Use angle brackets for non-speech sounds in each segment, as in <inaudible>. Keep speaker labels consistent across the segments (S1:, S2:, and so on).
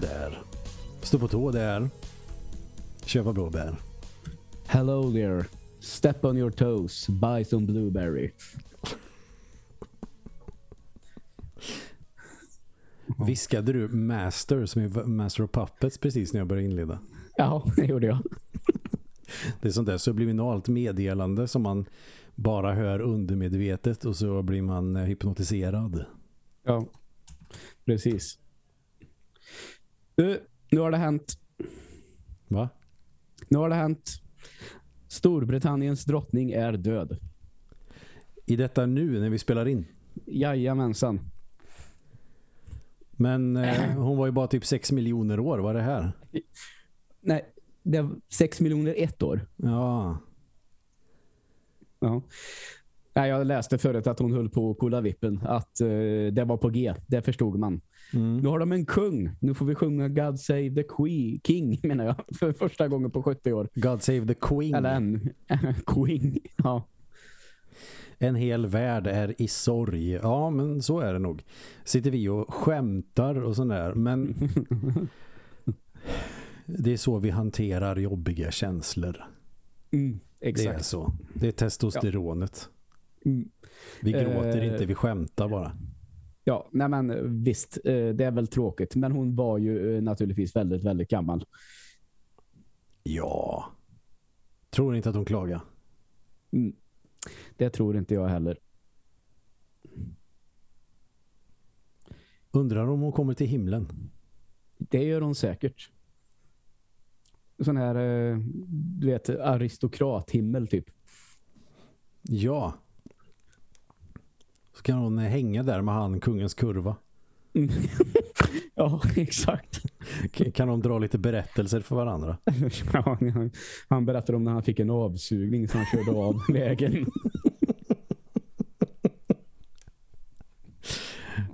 S1: Där. Stå på tå där. Köpa blåbär.
S2: Hello there. Step on your toes. Buy some blueberry.
S1: Viskade du Master som är Master of Puppets precis när jag började inleda?
S2: Ja, det gjorde jag.
S1: Det är sånt där subliminalt meddelande som man bara hör undermedvetet och så blir man eh, hypnotiserad.
S2: Ja, precis. Du, nu har det hänt.
S1: Va?
S2: Nu har det hänt. Storbritanniens drottning är död.
S1: I detta nu när vi spelar in.
S2: Jajamensan.
S1: Men eh, hon var ju bara typ 6 miljoner år, var det här?
S2: Nej, det var 6 miljoner ett år.
S1: Ja.
S2: Ja. Nej, jag läste förut att hon höll på att kolla vippen. Att eh, det var på G. Det förstod man.
S1: Mm.
S2: Nu har de en kung. Nu får vi sjunga God Save the Queen. King, <laughs> menar jag. För första gången på 70 år.
S1: God save the queen.
S2: Eller en <laughs> Queen. Ja.
S1: En hel värld är i sorg. Ja, men så är det nog. Sitter vi och skämtar och sånt där. Men <laughs> det är så vi hanterar jobbiga känslor.
S2: Mm,
S1: Det är så. Det är testosteronet.
S2: Mm.
S1: Vi gråter
S2: Eh.
S1: inte, vi skämtar bara.
S2: Ja, nej men eh, visst. eh, Det är väl tråkigt. Men hon var ju eh, naturligtvis väldigt, väldigt gammal.
S1: Ja. Tror inte att hon klagar.
S2: Mm. Det tror inte jag heller.
S1: Undrar om hon kommer till himlen.
S2: Det gör hon säkert. Sån här, du vet, aristokrathimmel typ.
S1: Ja. Så kan hon hänga där med han kungens kurva.
S2: Mm. <laughs> ja, exakt.
S1: Kan de dra lite berättelser för varandra? <laughs>
S2: Ja, han- han berättade om när han fick en avsugning så han körde av <laughs> vägen.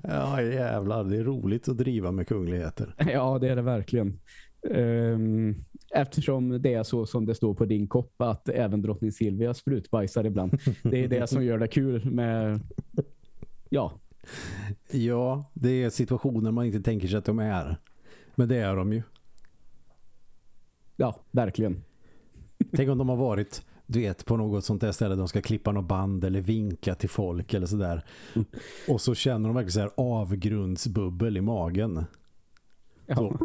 S1: Ja jävlar, det är roligt att driva med kungligheter.
S2: Ja, det är det verkligen. Ehm, Eftersom det är så som det står på din kopp att även drottning Silvia sprutbajsar ibland. Det är det som gör det kul med ja,
S1: Ja, det är situationer man inte tänker sig att de är. Men det är de ju.
S2: ja, verkligen.
S1: Tänk om de har varit, du vet, på något sånt där ställe de ska klippa något band eller vinka till folk eller sådär. Och så känner de verkligen så här avgrundsbubbel i magen.
S2: Ja.
S1: Så.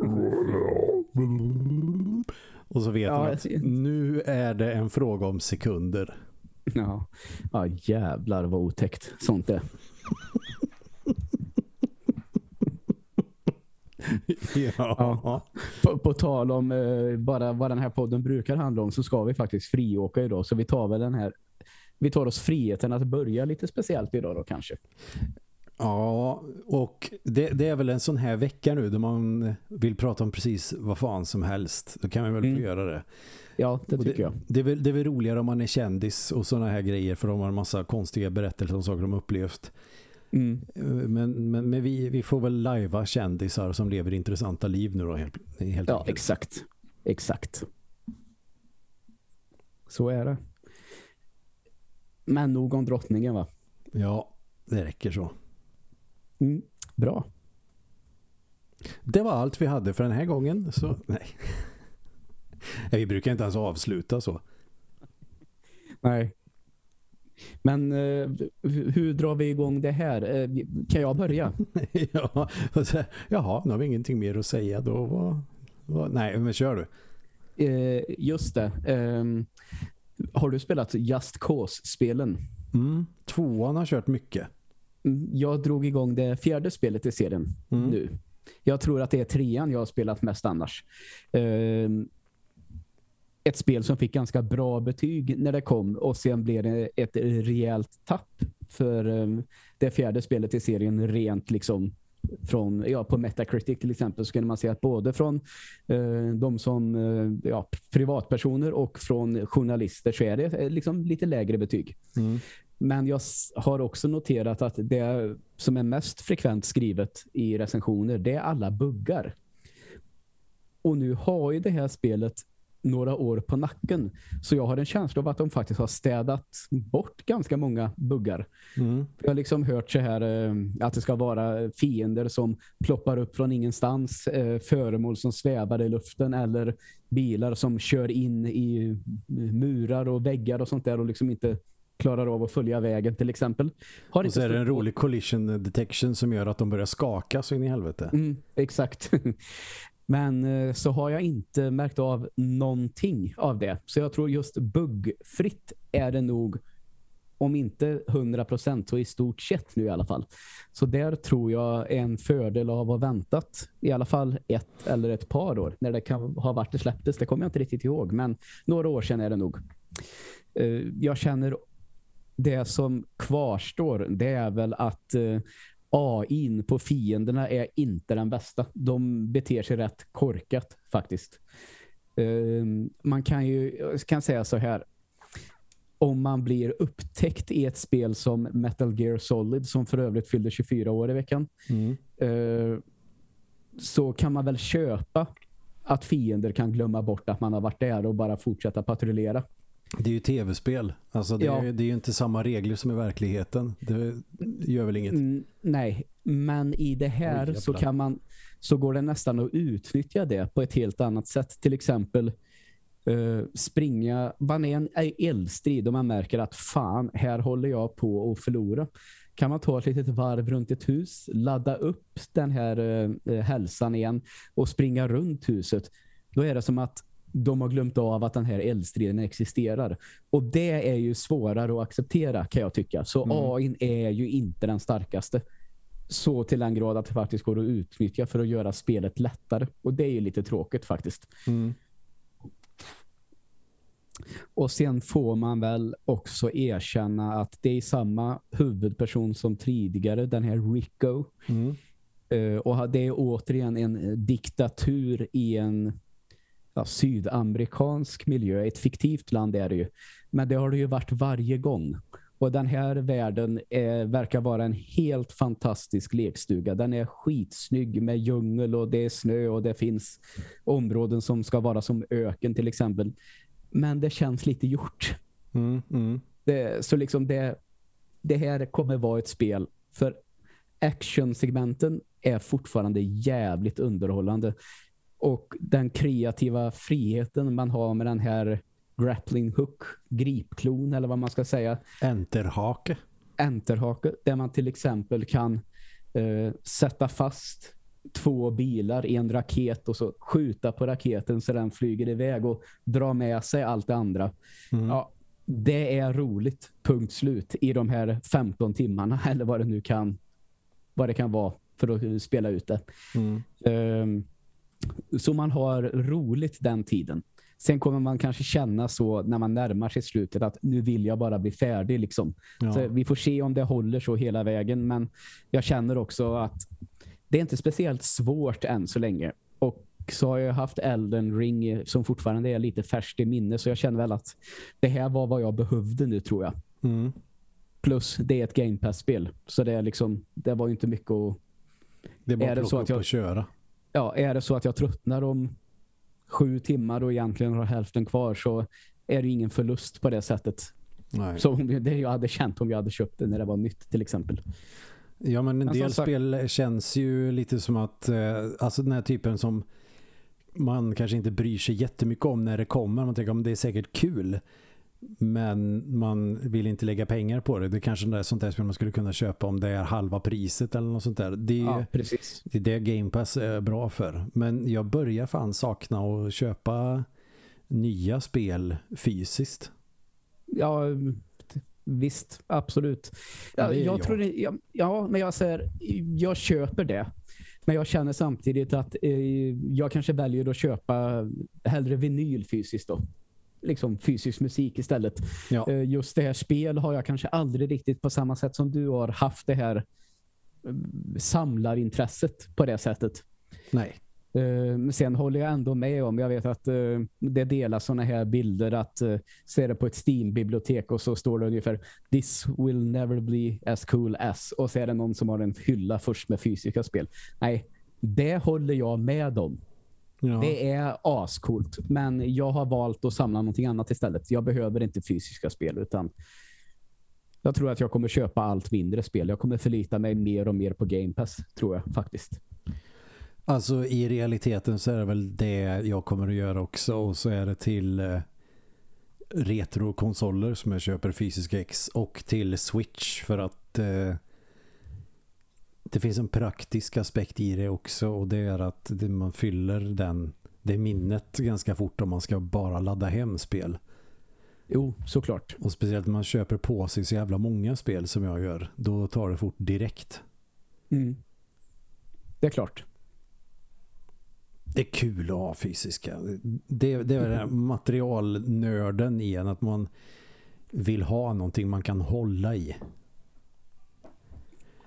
S1: Och så vet
S2: Ja,
S1: de att nu är det en fråga om sekunder.
S2: Ja. ja, jävlar vad otäckt sånt är.
S1: Ja.
S2: På, på tal om eh, bara vad den här podden brukar handla om så ska vi faktiskt friåka idag. Så vi tar väl den här vi tar oss friheten att börja lite speciellt idag då kanske.
S1: Ja, och det, det är väl en sån här vecka nu där man vill prata om precis vad fan som helst. Då kan man väl
S2: Mm.
S1: få göra det.
S2: Ja, det
S1: Och
S2: tycker
S1: det,
S2: jag.
S1: Det är, väl, det är väl roligare om man är kändis och såna här grejer för de har en massa konstiga berättelser om saker de upplevt.
S2: Mm.
S1: Eh, Men, men, men vi, vi får väl lajva kändisar som lever intressanta liv nu då helt, helt
S2: Ja,
S1: enkelt.
S2: exakt. Exakt. Så är det. Men nog om drottningen va?
S1: Ja, det räcker så.
S2: Mm. Bra.
S1: Det var allt vi hade för den här gången. Så, <laughs> nej. nej, vi brukar inte ens avsluta så.
S2: Nej. Men eh, hur, drar vi igång det här? Eh, kan jag börja? <laughs>
S1: ja, och så, jaha, nu har vi ingenting mer att säga. Då var, var, nej, men kör du.
S2: Eh, just det. Ehm, har du spelat Just Cause-spelen?
S1: Mm. Tvåan har kört mycket.
S2: Mm, Jag drog igång det fjärde spelet i serien
S1: Mm.
S2: nu. Jag tror att det är trean jag har spelat mest annars. Ett spel som fick ganska bra betyg när det kom och sen blev det ett rejält tapp för ehm, det fjärde spelet i serien rent liksom från, ja, på Metacritic till exempel så kan man se att både från eh, de som eh, ja, privatpersoner och från journalister så är det eh, liksom lite lägre betyg.
S1: Mm.
S2: Men jag har också noterat att det som är mest frekvent skrivet i recensioner, det är alla buggar. Och nu har ju det här spelet några år på nacken. Så jag har en känsla av att de faktiskt har städat bort ganska många buggar.
S1: Mm.
S2: Jag har liksom hört så här eh, att det ska vara fiender som ploppar upp från ingenstans, eh, föremål som svävar i luften eller bilar som kör in i murar och väggar och sånt där och liksom inte klarar av att följa vägen till exempel.
S1: Har och så är det en rolig collision detection som gör att de börjar skaka så in i helvete.
S2: Mm, exakt. <laughs> Men eh, så har jag inte märkt av någonting av det. Så jag tror just buggfritt är det nog om inte 100% så i stort sett nu i alla fall. Så där tror jag är en fördel av att ha väntat i alla fall ett eller ett par år när det kan ha varit det släpptes. Det kommer jag inte riktigt ihåg men några år sedan är det nog. Eh, jag känner det som kvarstår det är väl att eh, eh, AI på fienderna är inte den bästa. De beter sig rätt korkat faktiskt. Uh, man kan ju kan säga så här. Om man blir upptäckt i ett spel som Metal Gear Solid som för övrigt fyllde 24 år i veckan mm. uh, så kan man väl köpa att fiender kan glömma bort att man har varit där och bara fortsätta patrullera.
S1: Det är ju tv-spel. Alltså det, ja. är, det är ju inte samma regler som i verkligheten. Det gör väl inget. Mm,
S2: nej, men i det här Oj, så kan man så går det nästan att utnyttja det på ett helt annat sätt. Till exempel uh, springa, man är en eldstrid och man märker att fan, här håller jag på att förlora. Kan man ta ett litet varv runt ett hus, ladda upp den här uh, hälsan igen och springa runt huset. Då är det som att de har glömt av att den här eldstriden existerar. Och det är ju svårare att acceptera kan jag tycka. Så mm. AI är ju inte den starkaste. Så till en grad att det faktiskt går att utnyttja för att göra spelet lättare. Och det är ju lite tråkigt faktiskt. Mm. Och sen får man väl också erkänna att det är samma huvudperson som tidigare, den här Rico. Mm. Uh, och det är återigen en diktatur i en ja, sydamerikansk miljö. Ett fiktivt land är det ju. Men det har det ju varit varje gång. Och den här världen är, verkar vara en helt fantastisk lekstuga. Den är skitsnygg med djungel och det är snö och det finns områden som ska vara som öken till exempel. Men det känns lite gjort. Mm, mm. Det, så liksom det, det här kommer vara ett spel för actionsegmenten är fortfarande jävligt underhållande. Och den kreativa friheten man har med den här grappling hook, gripklon eller vad man ska säga.
S1: Enterhake.
S2: Enterhake, där man till exempel kan eh, sätta fast två bilar i en raket och så skjuta på raketen så den flyger iväg och dra med sig allt det andra. Mm. Ja, det är roligt, punkt slut, i de här 15 timmarna <laughs> eller vad det nu kan vad det kan vara för att spela ut det. Mm. Um, så man har roligt den tiden. Sen kommer man kanske känna så när man närmar sig slutet att nu vill jag bara bli färdig. Liksom. Ja. Så vi får se om det håller så hela vägen. Men jag känner också att det är inte speciellt svårt än så länge. Och så har jag haft Elden Ring som fortfarande är lite färskt i minne. Så jag känner väl att det här var vad jag behövde nu tror jag. Mm. Plus det är ett Game Pass-spel. Så det, är liksom, det var inte mycket att...
S1: Det är bara att plocka upp och köra
S2: ja, är det så att jag tröttnar om sju timmar och egentligen har hälften kvar så är det ingen förlust på det sättet. Nej. Så det jag hade känt om jag hade köpt det när det var nytt till exempel.
S1: Ja men en men del spel känns ju lite som att eh, alltså den här typen som man kanske inte bryr sig jättemycket om när det kommer. Man tänker om det är säkert kul men man vill inte lägga pengar på det. Det är kanske är sånt där spel man skulle kunna köpa om det är halva priset eller något sånt där. Det är,
S2: ja, precis.
S1: Det är det Game Pass är bra för. Men jag börjar fan sakna att köpa nya spel fysiskt.
S2: Ja, visst. Absolut. Ja, jag, jag, tror det, ja, ja, men jag säger jag köper det. Men jag känner samtidigt att eh, jag kanske väljer att köpa hellre vinyl fysiskt då liksom fysisk musik istället. Ja. Eh, just det här spel har jag kanske aldrig riktigt på samma sätt som du har haft det här eh, samlarintresset på det sättet.
S1: Nej.
S2: Eh, men sen håller jag ändå med om, jag vet att det delas sådana här bilder att se det på ett Steam-bibliotek och så står det ungefär This will never be as cool as och så är det någon som har en hylla först med fysiska spel. Nej, det håller jag med om. Ja. Det är ascoolt. Men jag har valt att samla någonting annat istället. Jag behöver inte fysiska spel utan jag tror att jag kommer köpa allt mindre spel. Jag kommer förlita mig mer och mer på Game Pass, tror jag faktiskt.
S1: Alltså i realiteten så är det väl det jag kommer att göra också. Och så är det till eh, retrokonsoler som jag köper fysiska X och till Switch för att eh, det finns en praktisk aspekt i det också och det är att man fyller den det minnet ganska fort om man ska bara ladda hem spel.
S2: Jo, såklart.
S1: Och speciellt när man köper på sig så jävla många spel som jag gör, då tar det fort direkt.
S2: Mm. Det är klart.
S1: Det är kul att ha fysiska. Det, det är den mm. materialnörden igen, att man vill ha någonting man kan hålla i.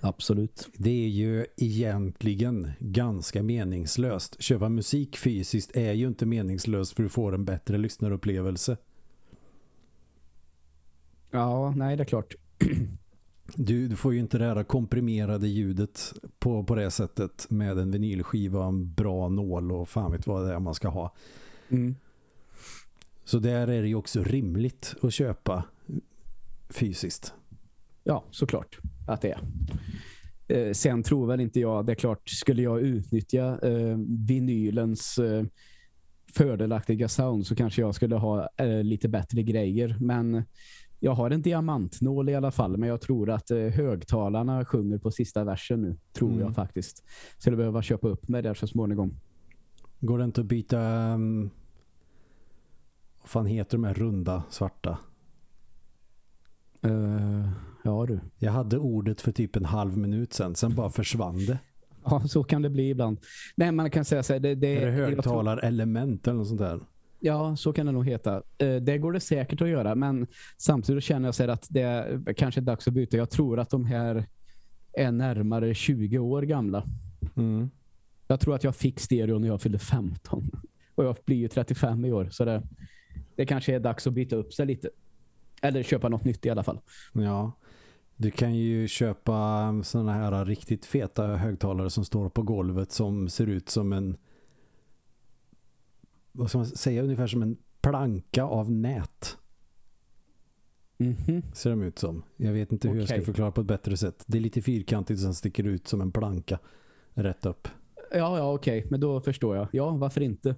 S2: Absolut.
S1: Det är ju egentligen ganska meningslöst. Köpa musik fysiskt är ju inte meningslöst för du får en bättre lyssnarupplevelse.
S2: Ja, nej det är klart. <clears throat>
S1: Du, du, får ju inte det här komprimerade ljudet på, på det sättet med en vinylskiva, en bra nål och fan vet vad det är man ska ha. Mm. Så där är det ju också rimligt att köpa fysiskt.
S2: Ja, såklart att det är. Eh, sen tror väl inte jag, det är klart, skulle jag utnyttja eh, vinylens eh, fördelaktiga sound så kanske jag skulle ha eh, lite bättre grejer. Men jag har en diamantnål i alla fall, men jag tror att eh, högtalarna sjunger på sista versen nu, tror mm. jag faktiskt. Så jag behöver köpa upp mig där så småningom.
S1: Går det inte att byta um, vad fan heter de här runda svarta?
S2: Uh, ja du.
S1: Jag hade ordet för typ en halv minut sen, sen bara försvann det.
S2: Ja, så kan det bli ibland. Nej, man kan säga så här, det, det
S1: är det högtalarelement eller något sånt där?
S2: Ja, så kan det nog heta. Eh, det går det säkert att göra, men samtidigt känner jag så att det är kanske är dags att byta. Jag tror att de här är närmare 20 år gamla. Mm. Jag tror att jag fick stereo när jag fyllde 15. Och jag blir ju 35 i år, så det, det kanske är dags att byta upp sig lite. Eller köpa något nytt i alla fall.
S1: Ja, du kan ju köpa sådana här riktigt feta högtalare som står på golvet som ser ut som en vad ska man säga, ungefär som en planka av nät. Mm -hmm. Ser de ut som. Jag vet inte hur okay. jag ska förklara på ett bättre sätt. Det är lite fyrkantigt som sticker ut som en planka rätt upp.
S2: Ja, ja okej. Okay. Men då förstår jag. Ja, varför inte?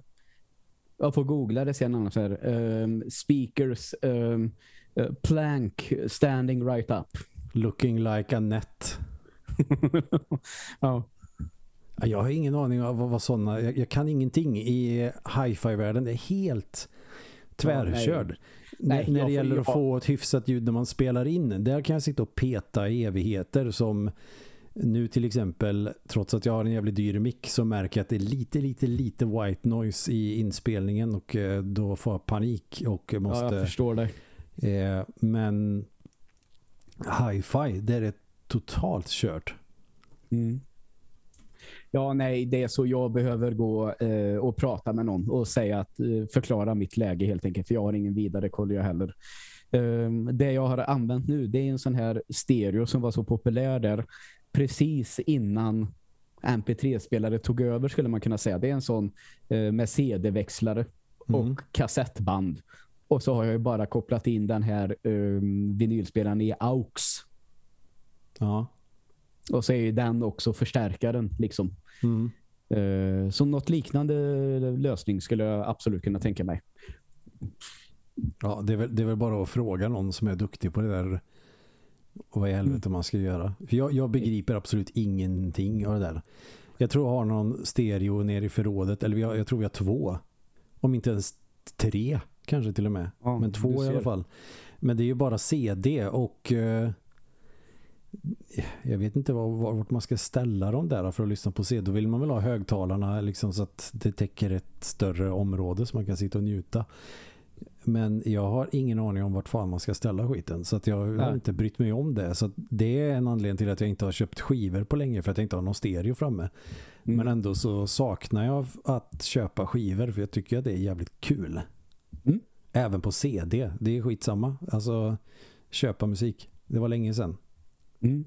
S2: Jag får googla det sen annars här. Um, speakers um, uh, plank standing right up.
S1: Looking like a net. <laughs> ja. Jag har ingen aning om vad, vad sådana... Jag, jag, kan ingenting i hi-fi-världen. Det är helt tvärkörd. Ja, nej. Nej, när det gäller att få ett hyfsat ljud när man spelar in. Där kan jag sitta och peta i evigheter som nu till exempel, trots att jag har en jävligt dyr mick så märker jag att det är lite, lite, lite white noise i inspelningen och eh, då får jag panik och måste... Ja,
S2: jag förstår det.
S1: Eh, men hi-fi, det är totalt kört. Mm.
S2: Ja, nej, det är så jag behöver gå eh, och prata med någon och säga att eh, förklara mitt läge helt enkelt. För jag har ingen vidare koll jag heller. Eh, det jag har använt nu det är en sån här stereo som var så populär där precis innan MP3-spelare tog över skulle man kunna säga. Det är en sån eh, med CD-växlare och mm. kassettband. Och så har jag ju bara kopplat in den här um, vinylspelaren i AUX. Ja. Och så är ju den också förstärkaren liksom. Mm. Uh, så något liknande lösning skulle jag absolut kunna tänka mig.
S1: Ja, det är, väl, det är väl bara att fråga någon som är duktig på det där och vad i helvete mm. man ska göra. För jag, jag, begriper absolut ingenting av det där. Jag tror jag har någon stereo nere i förrådet, eller jag, jag tror vi har två. Om inte ens tre, kanske till och med. Ja, Men två i alla fall. Men det är ju bara CD och... Uh, jag vet inte var, vart man ska ställa dem där för att lyssna på C. Då vill man väl ha högtalarna liksom så att det täcker ett större område så man kan sitta och njuta. Men jag har ingen aning om vart fan man ska ställa skiten. Så att jag har inte brytt mig om det. Så det är en anledning till att jag inte har köpt skivor på länge. För att jag inte har någon stereo framme. Mm. Men ändå så saknar jag att köpa skivor. För jag tycker att det är jävligt kul. Även på CD. Det är skitsamma. Alltså köpa musik. Det var länge sedan. Mm.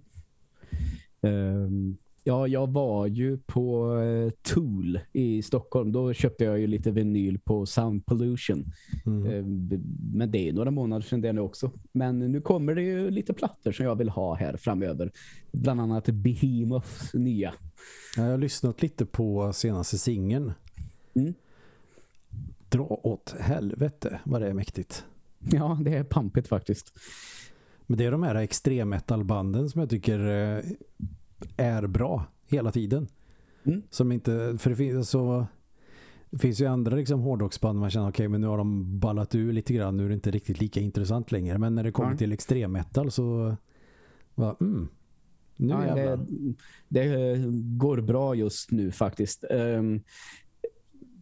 S2: Um, Ja, jag var ju på uh, Tool i Stockholm. Då köpte jag ju lite vinyl på Sound Pollution. Mm. Uh, men det är några månader sedan det nu också. Men nu kommer det ju lite plattor som jag vill ha här framöver. Bland annat Behemoths nya.
S1: Ja, jag har lyssnat lite på senaste singeln. Mm. Dra åt helvete vad det är mäktigt.
S2: Ja, det är pampigt faktiskt.
S1: Men det är de här extremmetalbanden som jag tycker eh, är bra hela tiden. Mm. Som inte, för det finns så det finns ju andra liksom hårdrocksband man känner okej okay, men nu har de ballat ur lite grann nu är det inte riktigt lika intressant längre men när det kommer ja. till extremmetal så va, mm,
S2: nu ja, det, det, går bra just nu faktiskt. Um,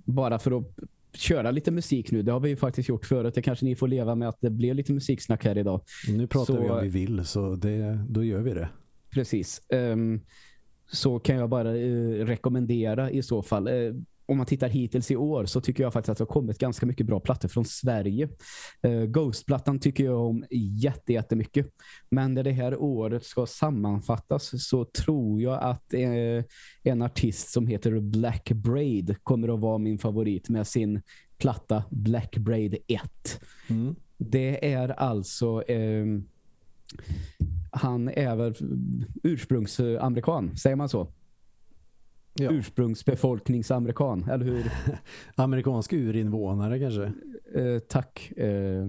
S2: bara för att köra lite musik nu. Det har vi ju faktiskt gjort förut. Det kanske ni får leva med att det blir lite musiksnack här idag.
S1: Nu pratar så, vi om vi vill så det, då gör vi det.
S2: Precis. Um, så kan jag bara uh, rekommendera i så fall. Uh, om man tittar hittills i år så tycker jag faktiskt att det har kommit ganska mycket bra plattor från Sverige. Uh, Ghost-plattan tycker jag om jätte, jättemycket. Men när det här året ska sammanfattas så tror jag att uh, en artist som heter Black Braid kommer att vara min favorit med sin platta Black Braid 1. Mm. Det är alltså... Uh, han är väl ursprungsamerikan, säger man så? Ja. Ursprungsbefolkningsamerikan, eller hur? <laughs>
S1: Amerikansk urinvånare kanske?
S2: Eh, tack. Eh,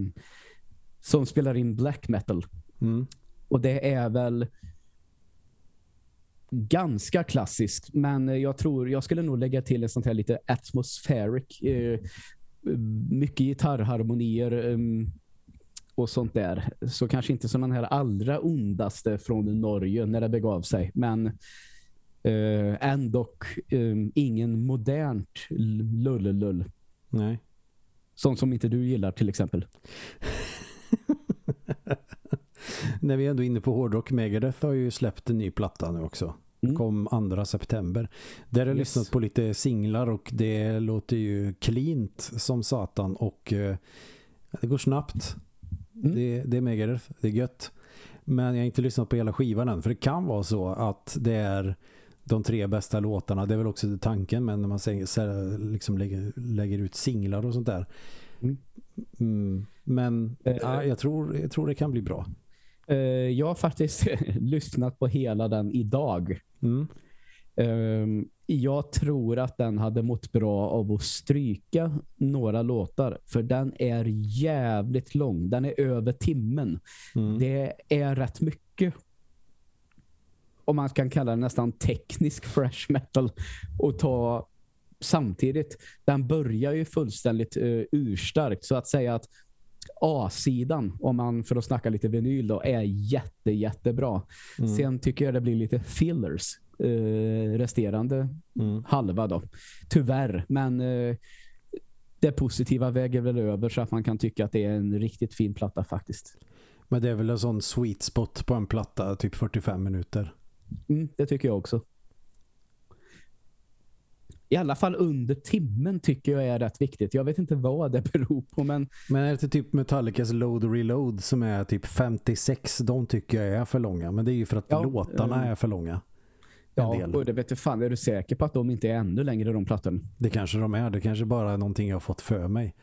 S2: som spelar in black metal. Mm. Och det är väl ganska klassiskt, men jag tror jag skulle nog lägga till en sånt här lite atmospheric eh, mycket gitarrharmonier um, och sånt där. Så kanske inte som den här allra ondaste från Norge när det begav sig. Men eh, ändå eh, ingen modernt lullelull.
S1: Nej.
S2: Sånt som inte du gillar till exempel. <laughs>
S1: när vi är ändå inne på hårdrock, Megadeth har ju släppt en ny platta nu också. Mm. Kom 2 september. Där har jag yes. lyssnat på lite singlar och det låter ju cleant som satan och eh, det går snabbt. Mm. Det, det är Megadeth, det är gött. Men jag har inte lyssnat på hela skivan än. För det kan vara så att det är de tre bästa låtarna. Det är väl också tanken men när man säger, liksom lägger, lägger ut singlar och sånt där. Mm. Mm, men äh, ja, jag, tror, jag tror det kan bli bra.
S2: Uh, jag har faktiskt <laughs> lyssnat på hela den idag. Mm. Um, jag tror att den hade mått bra av att stryka några låtar. För den är jävligt lång. Den är över timmen. Mm. Det är rätt mycket. Om man kan kalla det nästan teknisk fresh metal. Och ta samtidigt. Den börjar ju fullständigt uh, urstarkt. Så att säga att A-sidan, om man för att snacka lite vinyl då, är jätte, jättebra. Mm. Sen tycker jag det blir lite fillers eh, resterande mm. halva då. Tyvärr, men eh, det positiva väger väl över så att man kan tycka att det är en riktigt fin platta faktiskt.
S1: Men det är väl en sån sweet spot på en platta, typ 45 minuter.
S2: Mm, det tycker jag också. I alla fall under timmen tycker jag är rätt viktigt. Jag vet inte vad det <laughs> beror på. Men,
S1: men är det typ Metallicas Load Reload som är typ 56? De tycker jag är för långa. Men det är ju för att ja, låtarna um, är för långa.
S2: Ja, och det vet du fan. Är du säker på att de inte är ännu längre de plattorna?
S1: Det kanske de är. Det kanske bara är någonting jag har fått för mig.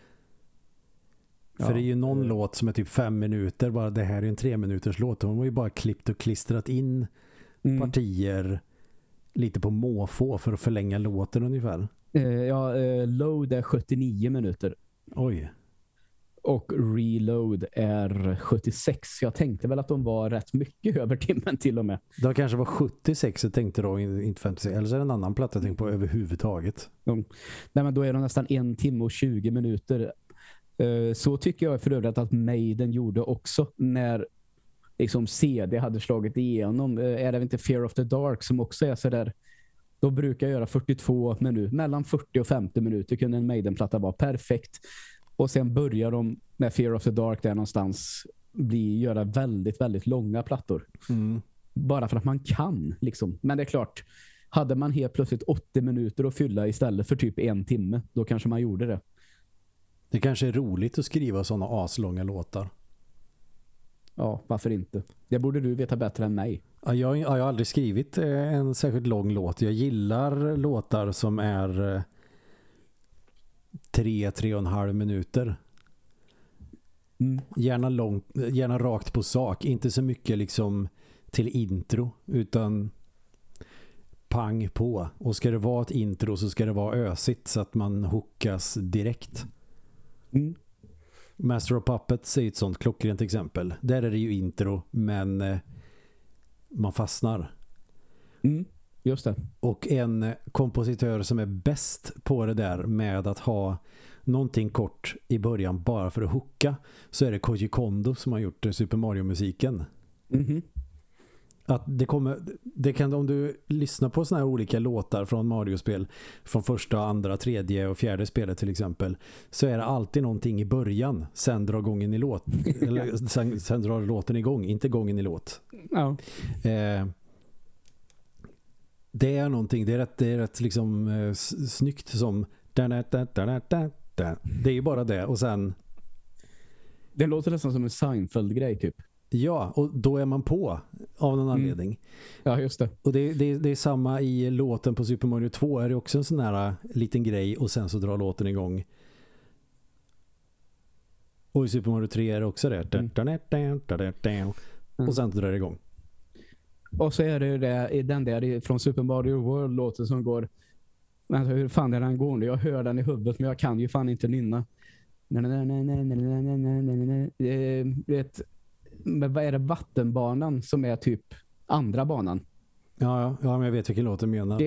S1: Ja, för det är ju någon det... låt som är typ fem minuter. Bara det här är en tre minuters låt. De har ju bara klippt och klistrat in mm. partier lite på måfå för att förlänga låten ungefär.
S2: Uh, ja, uh, load är 79 minuter.
S1: Oj
S2: och Reload är 76. Jag tänkte väl att de var rätt mycket <laughs> över timmen till och med.
S1: Det kanske var 76 jag tänkte då, inte 56. Eller så är det en annan platta jag tänkte på överhuvudtaget.
S2: Mm. Nej men då är de nästan en timme och 20 minuter. Eh, så tycker jag för övrigt att Maiden gjorde också när liksom CD hade slagit igenom. Eh, är det inte Fear of the Dark som också är så där då brukar jag göra 42 minuter. Mellan 40 och 50 minuter kunde en Maiden-platta vara perfekt. Och sen börjar de med Fear of the Dark där någonstans bli, göra väldigt, väldigt långa plattor. Mm. Bara för att man kan. Liksom. Men det är klart, hade man helt plötsligt 80 minuter att fylla istället för typ en timme, då kanske man gjorde det.
S1: Det kanske är roligt att skriva sådana aslånga låtar.
S2: Ja, varför inte? Det borde du veta bättre än mig.
S1: Ja, jag, jag har aldrig skrivit eh, en särskilt lång låt. Jag gillar låtar som är eh, tre, tre och en halv minuter. Mm. Gärna, långt, gärna rakt på sak. Inte så mycket liksom till intro utan pang på. Och ska det vara ett intro så ska det vara ösigt så att man hookas direkt. Mm. Master of Puppets är ett sånt klockrent exempel. Där är det ju intro men eh, man fastnar.
S2: Mm, just det.
S1: Och en kompositör som är bäst på det där med att ha någonting kort i början bara för att hooka så är det Koji Kondo som har gjort Super Mario-musiken. Mm att det kommer det kan om du lyssnar på såna här olika låtar från Mario-spel från första, andra, tredje och fjärde spelet till exempel så är det alltid någonting i början sen drar gången i låt <laughs> eller sen, sen drar låten igång, inte gången i låt. Ja. Eh, det är någonting, det är rätt, det är rätt liksom eh, snyggt som det är ju bara det och sen
S2: det låter nästan som en Seinfeld-grej typ.
S1: Ja, och då är man på av någon mm. anledning.
S2: Ja, just det.
S1: Och det, det, det, är samma i låten på Super Mario 2. Är det också en sån här äh, liten grej och sen så drar låten igång. Och i Super Mario 3 är det också det. Mm. Och sen drar det igång.
S2: Och så är det, det den där från Super Mario World-låten som går... Men hur fan är den går Jag hör den i huvudet men jag kan ju fan inte nynna. Vet, vad är det, vattenbanan som är typ andra banan.
S1: Ja, ja, ja, men jag vet vilken låt du menar.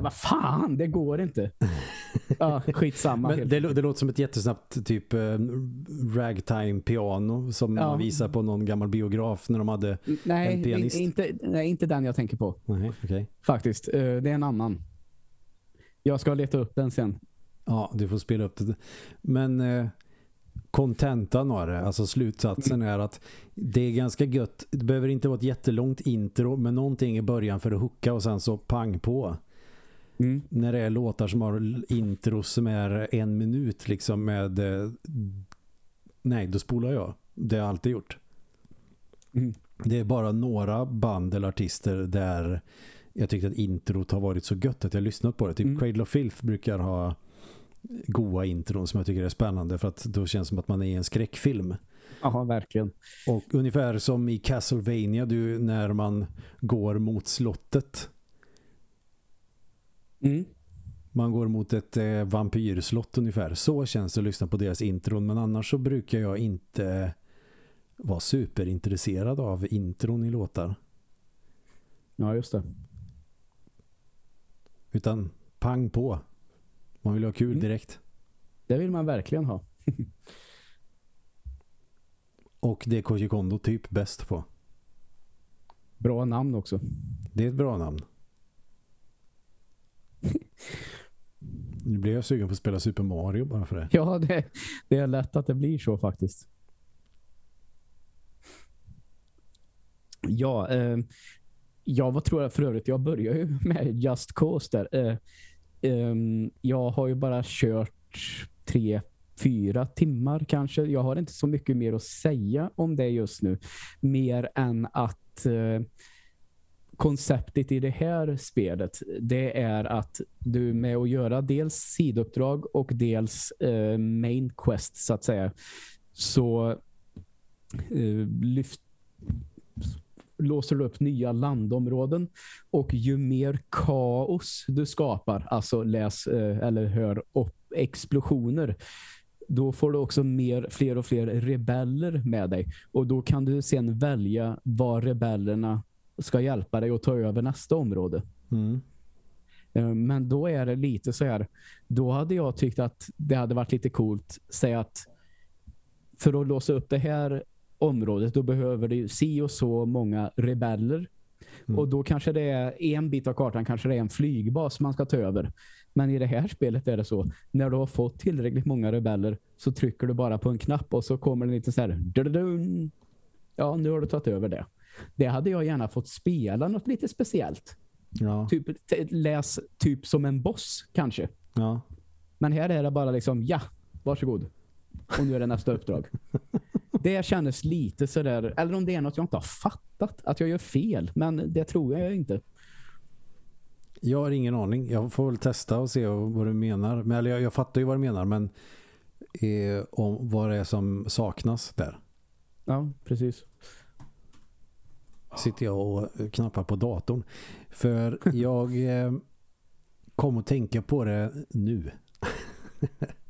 S2: Vad fan, det går inte. Ja, skitsamma.
S1: Men det, det låter som ett jättesnabbt typ ragtime-piano som ja. man visar på någon gammal biograf när de hade
S2: nej,
S1: en pianist.
S2: Inte, nej, inte den jag tänker på.
S1: Nej, okay.
S2: Faktiskt, det är en annan. Jag ska leta upp den sen.
S1: Ja, du får spela upp det. Men kontentan av det, alltså slutsatsen är att det är ganska gött. Det behöver inte vara ett jättelångt intro men någonting i början för att hooka och sen så pang på. Mm. När det är låtar som har intro som är en minut liksom med eh, nej, då spolar jag. Det har jag alltid gjort. Mm. Det är bara några band eller artister där jag tyckte att introt har varit så gött att jag lyssnat på det. Typ mm. Cradle of Filth brukar ha goa intron som jag tycker är spännande för att då känns det som att man är i en skräckfilm.
S2: Ja, verkligen.
S1: Och ungefär som i Castlevania du, när man går mot slottet. Mm. Man går mot ett eh, vampyrslott ungefär. Så känns det att lyssna på deras intron. Men annars så brukar jag inte vara superintresserad av intron i låtar.
S2: Ja, just det.
S1: Utan pang på. Man vill ha kul mm. direkt.
S2: Det vill man verkligen ha. <laughs>
S1: Och det är Koji Kondo typ bäst på.
S2: Bra namn också.
S1: Det är ett bra namn. <laughs> Nu blir jag sugen på att spela Super Mario bara för det.
S2: Ja, det, det är lätt att det blir så faktiskt. Ja, eh, jag vad tror jag för övrigt, jag började ju med Just Cause där. Eh, Um, jag har ju bara kört tre, fyra timmar kanske. Jag har inte så mycket mer att säga om det just nu. Mer än att uh, konceptet i det här spelet det är att du med att göra dels sidouppdrag och dels uh, main quest så att säga så uh, lyft låser du upp nya landområden och ju mer kaos du skapar, alltså läs eh, eller hör upp explosioner, då får du också mer, fler och fler rebeller med dig. Och då kan du sen välja vad rebellerna ska hjälpa dig att ta över nästa område. Mm. Eh, men då är det lite så här, då hade jag tyckt att det hade varit lite coolt, säga att för att låsa upp det här området, då behöver du si och så många rebeller. Mm. Och då kanske det är en bit av kartan, kanske det är en flygbas man ska ta över. Men i det här spelet är det så, när du har fått tillräckligt många rebeller så trycker du bara på en knapp och så kommer det lite så här ja, nu har du tagit över det. Det hade jag gärna fått spela något lite speciellt. Ja. Typ, läs typ som en boss kanske. Ja. Men här är det bara liksom, ja, varsågod. och nu är det nästa uppdrag. <laughs> Det kändes lite sådär, eller om det är något jag inte har fattat, att jag gör fel, men det tror jag inte.
S1: Jag har ingen aning. Jag får väl testa och se vad du menar. Men, eller jag, jag fattar ju vad du menar, men eh, om vad det är som saknas där.
S2: Ja, precis.
S1: Sitter jag och knappar på datorn. För jag eh, kom att tänka på det nu. <laughs>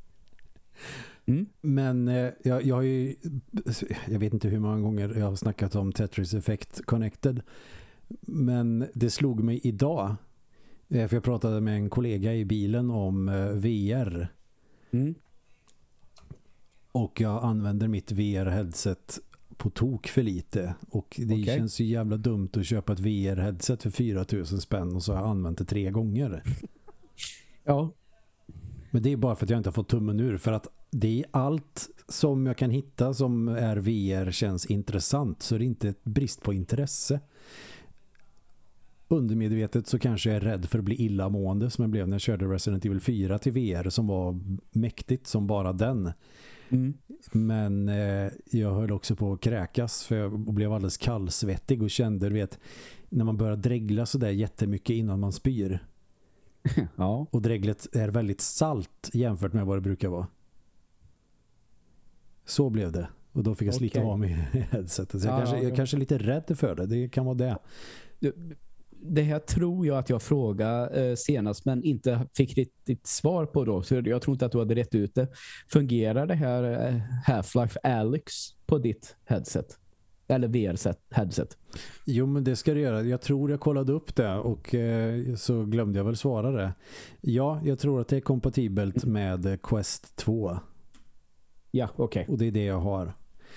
S1: Mm. Men eh, jag, jag har ju jag vet inte hur många gånger jag har snackat om Tetris Effect Connected. Men det slog mig idag Eh, för jag pratade med en kollega i bilen om eh, VR. Mm. Och jag använder mitt VR-headset på tok för lite. Och det okay. känns ju jävla dumt att köpa ett VR-headset för 4000 spänn och så har jag använt det tre gånger. <laughs>
S2: Ja.
S1: Men det är bara för att jag inte har fått tummen ur. För att det är allt som jag kan hitta som är VR känns intressant. Så det är inte ett brist på intresse undermedvetet så kanske jag är rädd för att bli illamående som jag blev när jag körde Resident Evil 4 till VR som var mäktigt som bara den. Mm. Men eh, jag höll också på att kräkas för jag blev alldeles kallsvettig och kände, du vet, när man börjar dregla så där jättemycket innan man spyr. <laughs>
S2: ja.
S1: Och dreglet är väldigt salt jämfört med vad det brukar vara. Så blev det. Och då fick jag slita okay. av mig <laughs> headsetet. Så jag, ja, kanske, jag kanske är lite rädd för det. Det kan vara det
S2: det här tror jag att jag frågade eh, senast men inte fick riktigt svar på då. Så jag tror inte att du hade rätt ut det. Fungerar det här eh, Half-Life Alyx på ditt headset? Eller VR-headset?
S1: Jo, men det ska det göra. Jag tror jag kollade upp det och eh, så glömde jag väl svara det. Ja, jag tror att det är kompatibelt med Quest 2.
S2: Ja, okej. Okay.
S1: Och det är det jag har.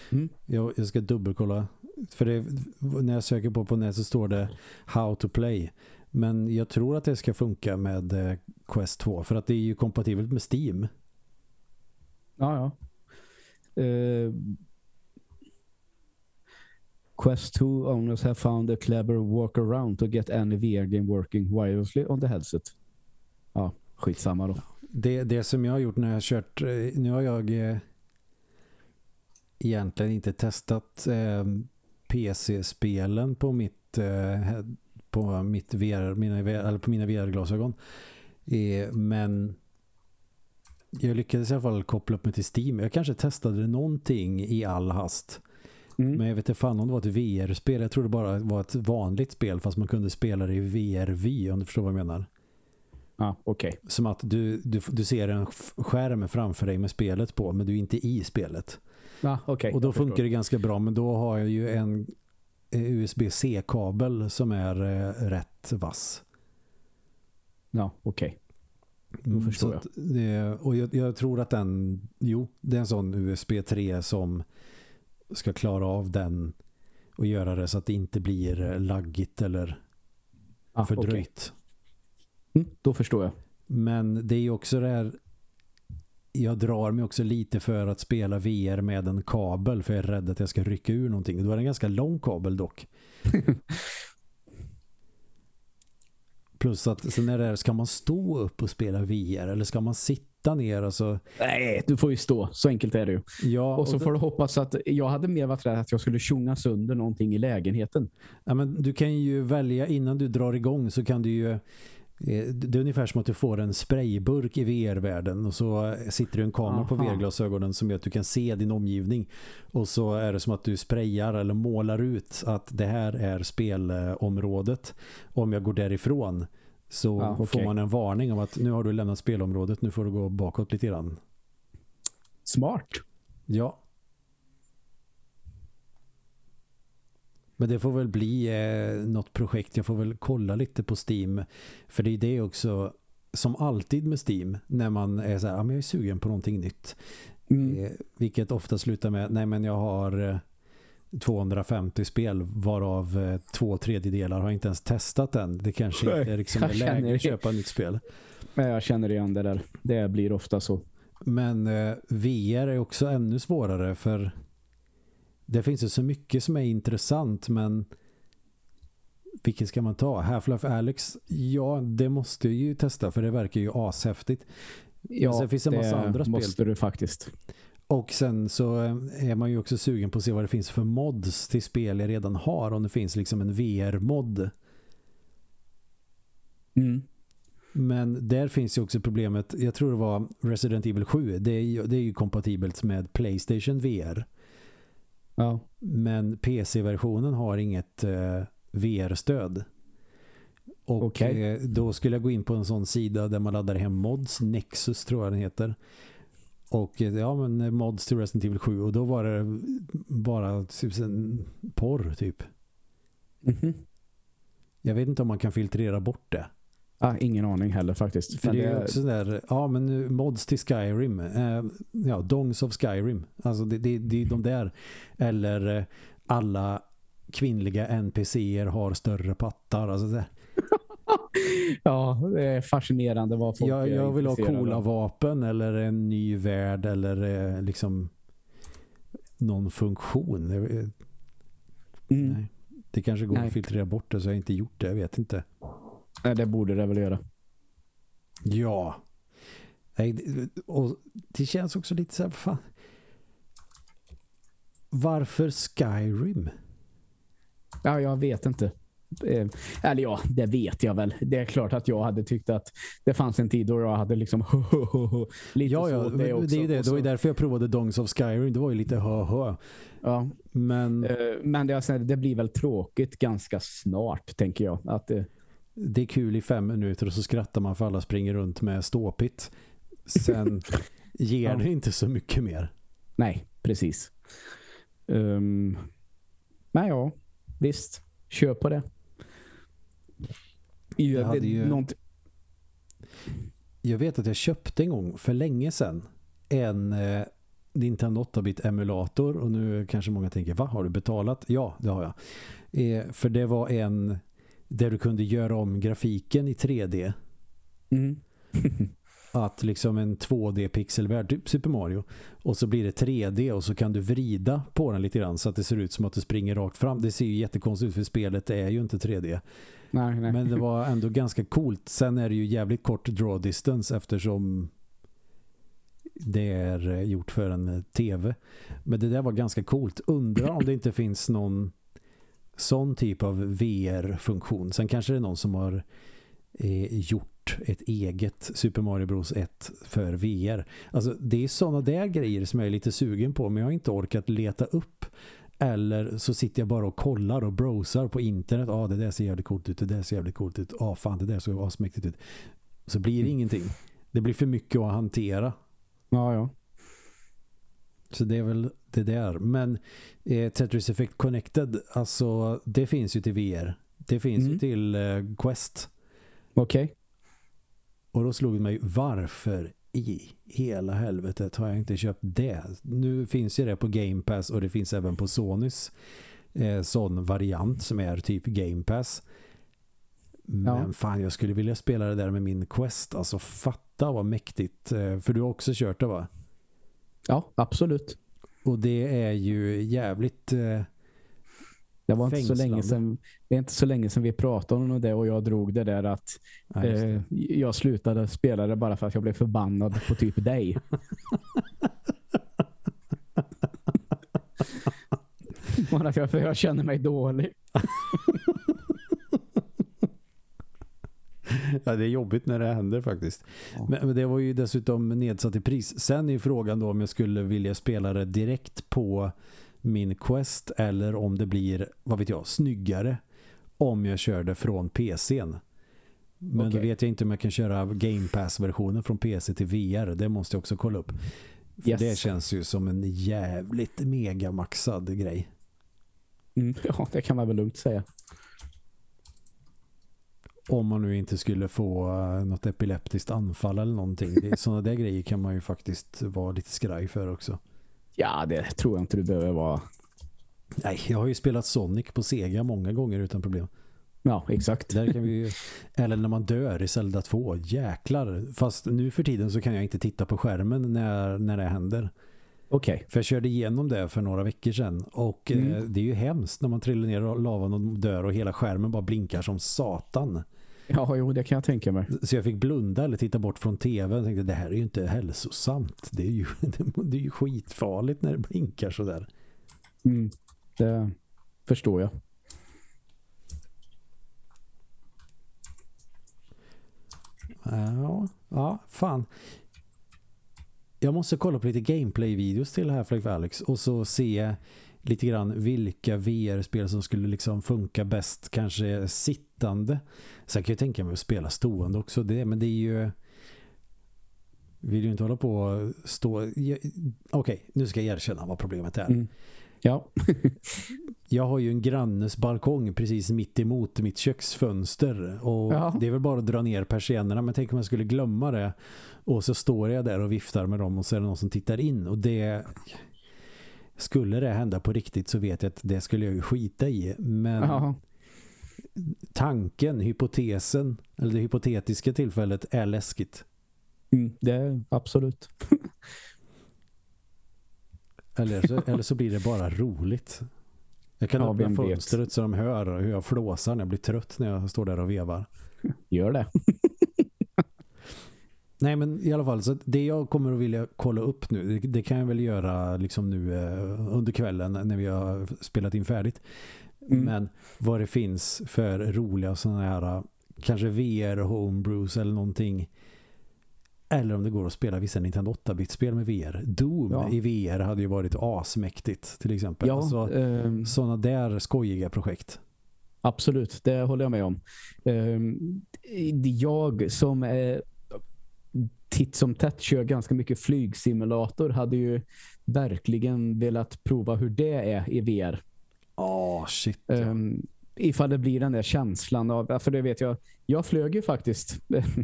S1: Mm. Jag, jag ska dubbelkolla för det, när jag söker på på nätet så står det How to play. Men jag tror att det ska funka med eh, Quest 2 för att det är ju kompatibelt med Steam.
S2: Ja, ja. Uh, Quest 2 owners have found a clever workaround to get any VR game working wirelessly on the headset. Ja, skitsamma då.
S1: Det, det som jag har gjort när jag har kört, eh, nu har jag egentligen inte testat eh, PC-spelen på mitt eh, på mitt VR, mina, eller på mina VR-glasögon. Eh, men jag lyckades i alla fall koppla upp mig till Steam. Jag kanske testade någonting i all hast. Mm. Men jag vet inte fan om det var ett VR-spel. Jag tror det bara var ett vanligt spel fast man kunde spela det i VR-vy om du förstår vad jag menar.
S2: Ah, okay.
S1: Som att du, du, du ser en skärm framför dig med spelet på men du är inte i spelet.
S2: Ah, okay,
S1: och då funkar förstår. det ganska bra men då har jag ju en USB-C-kabel som är eh, rätt vass.
S2: Ja, okej. Okay. Då förstår jag.
S1: Det, och jag, jag, tror att den, jo, det är en sån USB 3 som ska klara av den och göra det så att det inte blir eh, laggigt eller ah, fördröjt.
S2: Okay. Mm, då förstår jag.
S1: Men det är ju också det här jag drar mig också lite för att spela VR med en kabel för jag är rädd att jag ska rycka ur någonting. Då är det en ganska lång kabel dock. <laughs> Plus att sen är det här, ska man stå upp och spela VR eller ska man sitta ner? Alltså...
S2: Nej, du får ju stå. Så enkelt är det ju.
S1: Ja,
S2: och så och får du hoppas att jag hade mer varit rädd att jag skulle tjonga sönder någonting i lägenheten.
S1: Ja, men du kan ju välja innan du drar igång så kan du ju det är ungefär som att du får en sprayburk i VR-världen och så sitter det en kamera Aha. på VR-glasögonen som gör att du kan se din omgivning och så är det som att du sprayar eller målar ut att det här är spelområdet. Om jag går därifrån så ja, okay. får man en varning om att nu har du lämnat spelområdet, nu får du gå bakåt lite grann.
S2: Smart.
S1: Ja, Men det får väl bli eh, något projekt. Jag får väl kolla lite på Steam. För det är det också som alltid med Steam. När man är så här, ja, men jag är sugen på någonting nytt. Mm. Eh, vilket ofta slutar med, nej men jag har eh, 250 spel varav eh, två tredjedelar har inte ens testat än. Det kanske inte liksom <laughs> är läge att köpa ett nytt spel.
S2: Jag känner igen det där. Det blir ofta så.
S1: Men eh, VR är också ännu svårare för det finns ju så mycket som är intressant men vilket ska man ta? Half-Life Alex, ja det måste jag ju testa för det verkar ju ashäftigt.
S2: Ja, sen finns det en massa andra spel. måste du faktiskt.
S1: Och sen så är man ju också sugen på att se vad det finns för mods till spel jag redan har. Om det finns liksom en VR-mod.
S2: Mm.
S1: Men där finns ju också problemet, jag tror det var Resident Evil 7, det är ju, det är ju kompatibelt med Playstation VR.
S2: Ja.
S1: Men PC-versionen har inget eh, VR-stöd. Och
S2: Okej.
S1: eh, då skulle jag gå in på en sån sida där man laddar hem mods, Nexus tror jag den heter. Och eh, ja men eh, mods till Resident Evil 7 och då var det bara typ en porr typ.
S2: Mhm.
S1: Jag vet inte om man kan filtrera bort det.
S2: Ah, ingen aning heller faktiskt.
S1: För det är också där, ja men nu, mods till Skyrim, eh, ja, Dongs of Skyrim, alltså det, det, det är de där, eller eh, alla kvinnliga NPCer har större pattar, alltså det. <laughs>
S2: ja, det är fascinerande vad folk
S1: Jag, jag vill ha coola
S2: av.
S1: vapen eller en ny värld eller eh, liksom någon funktion.
S2: Mm.
S1: Nej. Det kanske går
S2: Nej.
S1: att filtrera bort det så jag har inte gjort det, jag vet inte.
S2: Nej, det borde det väl göra.
S1: Ja. Nej, det- och det känns också lite så här, fan. Varför Skyrim?
S2: Ja, jag vet inte. Eh, Eller ja, det vet jag väl. Det är klart att jag hade tyckt att det fanns en tid då jag hade liksom <laughs> lite
S1: Ja,
S2: så
S1: ja,
S2: åt
S1: det,
S2: också.
S1: det är det. Det var
S2: så-
S1: därför jag provade Dongs of Skyrim. Det var ju lite hö-hö.
S2: Ja,
S1: Men
S2: eh, men det, så det blir väl tråkigt ganska snart, tänker jag. Att, eh,
S1: det är kul i fem minuter och så skrattar man för alla springer runt med ståpitt. Sen <laughs> ger
S2: Ja.
S1: det inte så mycket mer.
S2: nej, precis. Um, men ja, visst. Kör på det. I
S1: Jag hade ju-
S2: någonting-
S1: Jag vet att jag köpte en gång för länge sedan en eh, Nintendo 8-bit emulator och nu kanske många tänker, va har du betalat? Ja, det har jag. Eh, för det var en där du kunde göra om grafiken i 3D.
S2: Mm. <laughs>
S1: att liksom en 2D-pixelvärld, typ Super Mario och så blir det 3D och så kan du vrida på den lite grann så att det ser ut som att du springer rakt fram. Det ser ju jättekonstigt ut för spelet är ju inte 3D.
S2: Nej, nej.
S1: Men det var ändå ganska coolt. Sen är det ju jävligt kort draw distance eftersom det är gjort för en tv. Men det där var ganska coolt. Undrar om det inte finns någon sån typ av VR-funktion. Sen kanske det är någon som har eh, gjort ett eget Super Mario Bros 1 för VR. Alltså det är sådana där grejer som jag är lite sugen på men jag har inte orkat leta upp. Eller så sitter jag bara och kollar och browsar på internet. Ja, ah, det där ser jävligt coolt ut. Det där ser jävligt coolt ut. Ja, ah, fan, det där såg asmäktigt ut. Så blir det ingenting. Det blir för mycket att hantera.
S2: Ja, ja.
S1: Så det är väl det där. Men eh, Tetris Effect Connected, alltså det finns ju till VR. Det finns
S2: Mm.
S1: ju till eh, Quest.
S2: Okej.
S1: Och då slog det mig, varför i hela helvetet har jag inte köpt det? Nu finns ju det på Game Pass och det finns även på Sonys eh, sån variant som är typ Game Pass. Men
S2: Ja.
S1: fan, jag skulle vilja spela det där med min Quest. Alltså fatta vad mäktigt. Eh, för du har också kört det va?
S2: Ja, absolut.
S1: Och det är ju jävligt... Eh,
S2: Det var inte så
S1: Fängslande.
S2: länge sedan, det är inte så länge sedan vi pratade om det och jag drog det där att
S1: ja, just det.
S2: eh, jag slutade spela det bara för att jag blev förbannad på typ dig. <laughs> bara för att jag känner mig dålig. <laughs> <laughs>
S1: Ja, det är jobbigt när det händer faktiskt.
S2: Ja.
S1: Men, det var ju dessutom nedsatt i pris. Sen är ju frågan då om jag skulle vilja spela det direkt på min Quest eller om det blir, vad vet jag, snyggare om jag kör det från PCn. Men då
S2: Okej.
S1: vet jag inte om jag kan köra Game Pass-versionen från PC till VR. Det måste jag också kolla upp. För
S2: Yes.
S1: det känns ju som en jävligt megamaxad grej.
S2: Mm, <laughs> ja, det kan man väl lugnt säga.
S1: Om man nu inte skulle få eh, något epileptiskt anfall eller någonting. Sådana där grejer kan man ju faktiskt vara lite skraj för också.
S2: Ja, det tror jag inte du behöver vara.
S1: Nej, jag har ju spelat Sonic på Sega många gånger utan problem.
S2: Ja, exakt.
S1: Där kan vi ju, eller när man dör i Zelda 2, jäklar. Fast nu för tiden så kan jag inte titta på skärmen när, när det händer.
S2: Okej.
S1: För jag körde igenom det för några veckor sedan. Och
S2: Mm.
S1: eh, det är ju hemskt när man trillar ner i lavan och dör och hela skärmen bara blinkar som satan.
S2: Ja, jo, det kan jag tänka mig.
S1: Så jag fick blunda eller titta bort från tv och tänkte det här är ju inte hälsosamt. Det är ju, <laughs> det är ju skitfarligt när det blinkar sådär.
S2: Mm, det förstår jag.
S1: Ja, ja, fan. Jag måste kolla på lite gameplay-videos till Half-Life Alex och så se lite grann vilka VR-spel som skulle liksom funka bäst kanske sittande. Sen kan jag tänka mig att spela stående också det, men det är ju vill ju inte hålla på och stå Okej, okay, nu ska jag erkänna vad problemet är. Mm.
S2: Ja. <laughs>
S1: jag har ju en grannes balkong precis mitt emot mitt köksfönster och ja. det är väl bara att dra ner persiennerna men tänk om jag skulle glömma det och så står jag där och viftar med dem och så är det någon som tittar in och det skulle det hända på riktigt så vet jag att det skulle jag ju skita i men ja. Tanken, hypotesen eller det hypotetiska tillfället är läskigt.
S2: Mm, det är absolut. <laughs>
S1: Eller så, eller så blir det bara roligt. Jag kan ja, öppna fönstret vet. så de hör hur jag flåsar när jag blir trött när jag står där och vevar.
S2: Gör det. <laughs>
S1: Nej men i alla fall, så det jag kommer att vilja kolla upp nu, det, kan jag väl göra liksom nu eh, under kvällen när vi har spelat in färdigt. Mm. Men vad det finns för roliga sådana här, kanske VR homebrews eller någonting eller om det går att spela vissa Nintendo 8-bit-spel med VR. Doom ja. i VR hade ju varit asmäktigt till exempel. Ja, alltså, um, sådana där skojiga projekt.
S2: Absolut, det håller jag med om. Um, jag som är titt som tätt kör ganska mycket flygsimulator hade ju verkligen velat prova hur det är i VR.
S1: Oh, shit. Ja. Um,
S2: ifall det blir den där känslan av, för det vet jag, jag flög ju faktiskt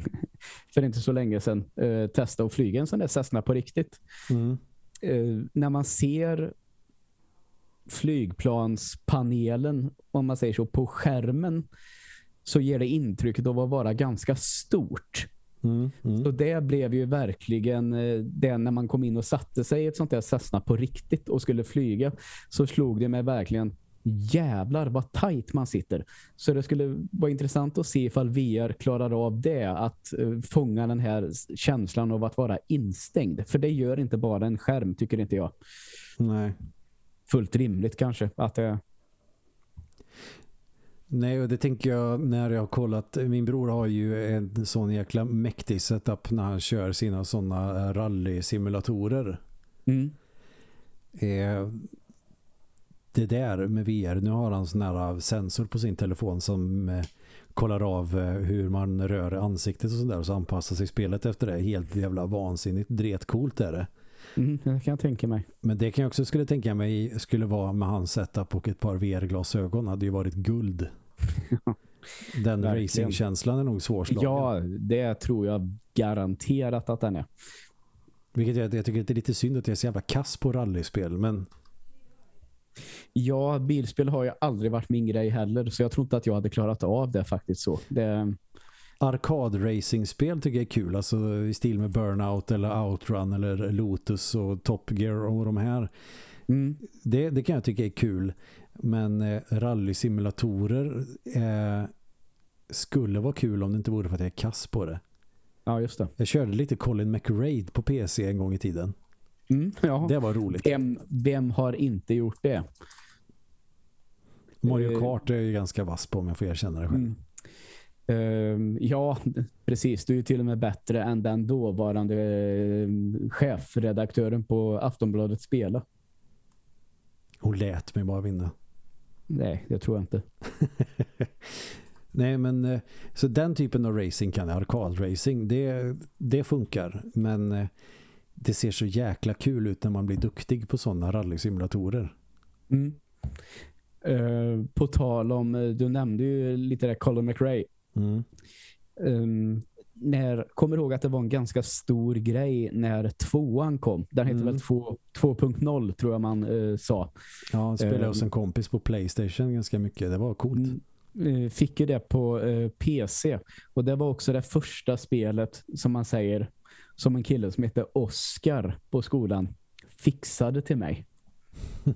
S2: <laughs> för inte så länge sedan eh, testa att flyga en sån där Cessna på riktigt. Mm. Eh, när man ser flygplanspanelen, om man säger så, på skärmen så ger det intrycket av att vara ganska stort. Mm, mm. Så det blev ju verkligen eh, det när man kom in och satte sig i ett sånt där Cessna på riktigt och skulle flyga så slog det mig verkligen jävlar vad tajt man sitter. Så det skulle vara intressant att se ifall VR klarar av det, att uh, fånga den här känslan av att vara instängd. För det gör inte bara en skärm, tycker inte jag.
S1: Nej.
S2: Fullt rimligt kanske, att det...
S1: Nej, och det tänker jag när jag har kollat. Min bror har ju en sån jäkla mäktig setup när han kör sina sådana rally-simulatorer. Mm. Eh, det där med VR, nu har han sån här sensor på sin telefon som eh, kollar av eh, hur man rör ansiktet och sådär och så anpassar sig spelet efter det. Helt jävla vansinnigt, dretcoolt är det.
S2: Mm, det kan jag tänka mig.
S1: Men det kan jag också skulle tänka mig skulle vara med hans setup och ett par VR-glasögon hade ju varit guld. <laughs> den racingkänslan är nog svårslagen.
S2: Ja, det tror jag garanterat att den är.
S1: Vilket jag, jag tycker det är lite synd att jag är så jävla kass på rallyspel, men
S2: Ja, bilspel har ju aldrig varit min grej heller. Så jag tror inte att jag hade klarat av det faktiskt så. Det...
S1: Arkad-racingspel tycker jag är kul. Alltså i stil med Burnout eller Outrun eller Lotus och Top Gear och de här. Mm. Det, det kan jag tycka är kul. Men eh, rally-simulatorer eh, skulle vara kul om det inte vore för att jag är kass på det.
S2: Ja, just det.
S1: Jag körde lite Colin McRae på PC en gång i tiden.
S2: Mm, <laughs> ja.
S1: Det var roligt.
S2: Vem, vem har inte gjort det?
S1: Mario eh, Kart är ju ganska vass på om jag får erkänna det själv. Mm.
S2: Uh, ja, precis. Du är till och med bättre än den dåvarande uh, chefredaktören på Aftonbladet Spela.
S1: Hon lät mig bara vinna.
S2: Nej, det tror jag inte. <laughs>
S1: Nej, men uh, så den typen av racing kan jag, arkadracing, det, det funkar. Men det ser så jäkla kul ut när man blir duktig på sådana rallysimulatorer.
S2: Mm. Uh, på tal om, eh, du nämnde ju lite där Colin McRae. Mm. Um, när, kommer ihåg att det var en ganska stor grej när tvåan kom. Den heter mm. väl 2.0 tror jag man uh, sa.
S1: Ja, han spelade um, hos en kompis på Playstation ganska mycket. Det var coolt.
S2: Uh, fick ju det på PC. Och det var också det första spelet som man säger som en kille som heter Oscar på skolan fixade till mig. <laughs>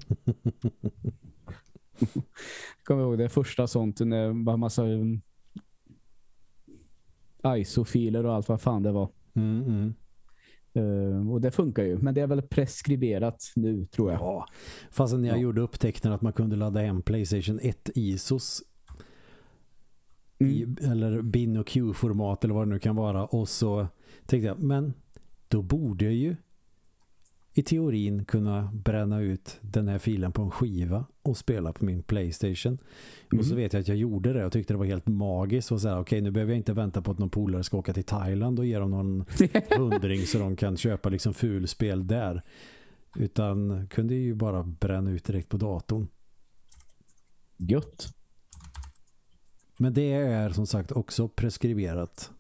S2: kommer ihåg det första sånt när det var massa ISO-filer och allt vad fan det var.
S1: Mm, mm.
S2: Uh, och det funkar ju. Men det är väl preskriberat nu, tror jag.
S1: Ja, fast när jag
S2: Ja.
S1: gjorde upptäckten att man kunde ladda hem Playstation 1 ISOs
S2: Mm.
S1: i, eller bin och Q-format eller vad det nu kan vara och så tänkte jag, men då borde jag ju i teorin kunna bränna ut den här filen på en skiva och spela på min Playstation. Och så
S2: Mm.
S1: vet jag att jag gjorde det och tyckte det var helt magiskt och så här, okej nu behöver jag inte vänta på att någon polare ska åka till Thailand och ge dem någon <laughs> hundring så de kan köpa liksom fulspel där. Utan kunde ju bara bränna ut direkt på datorn.
S2: Gött.
S1: Men det är som sagt också preskriberat.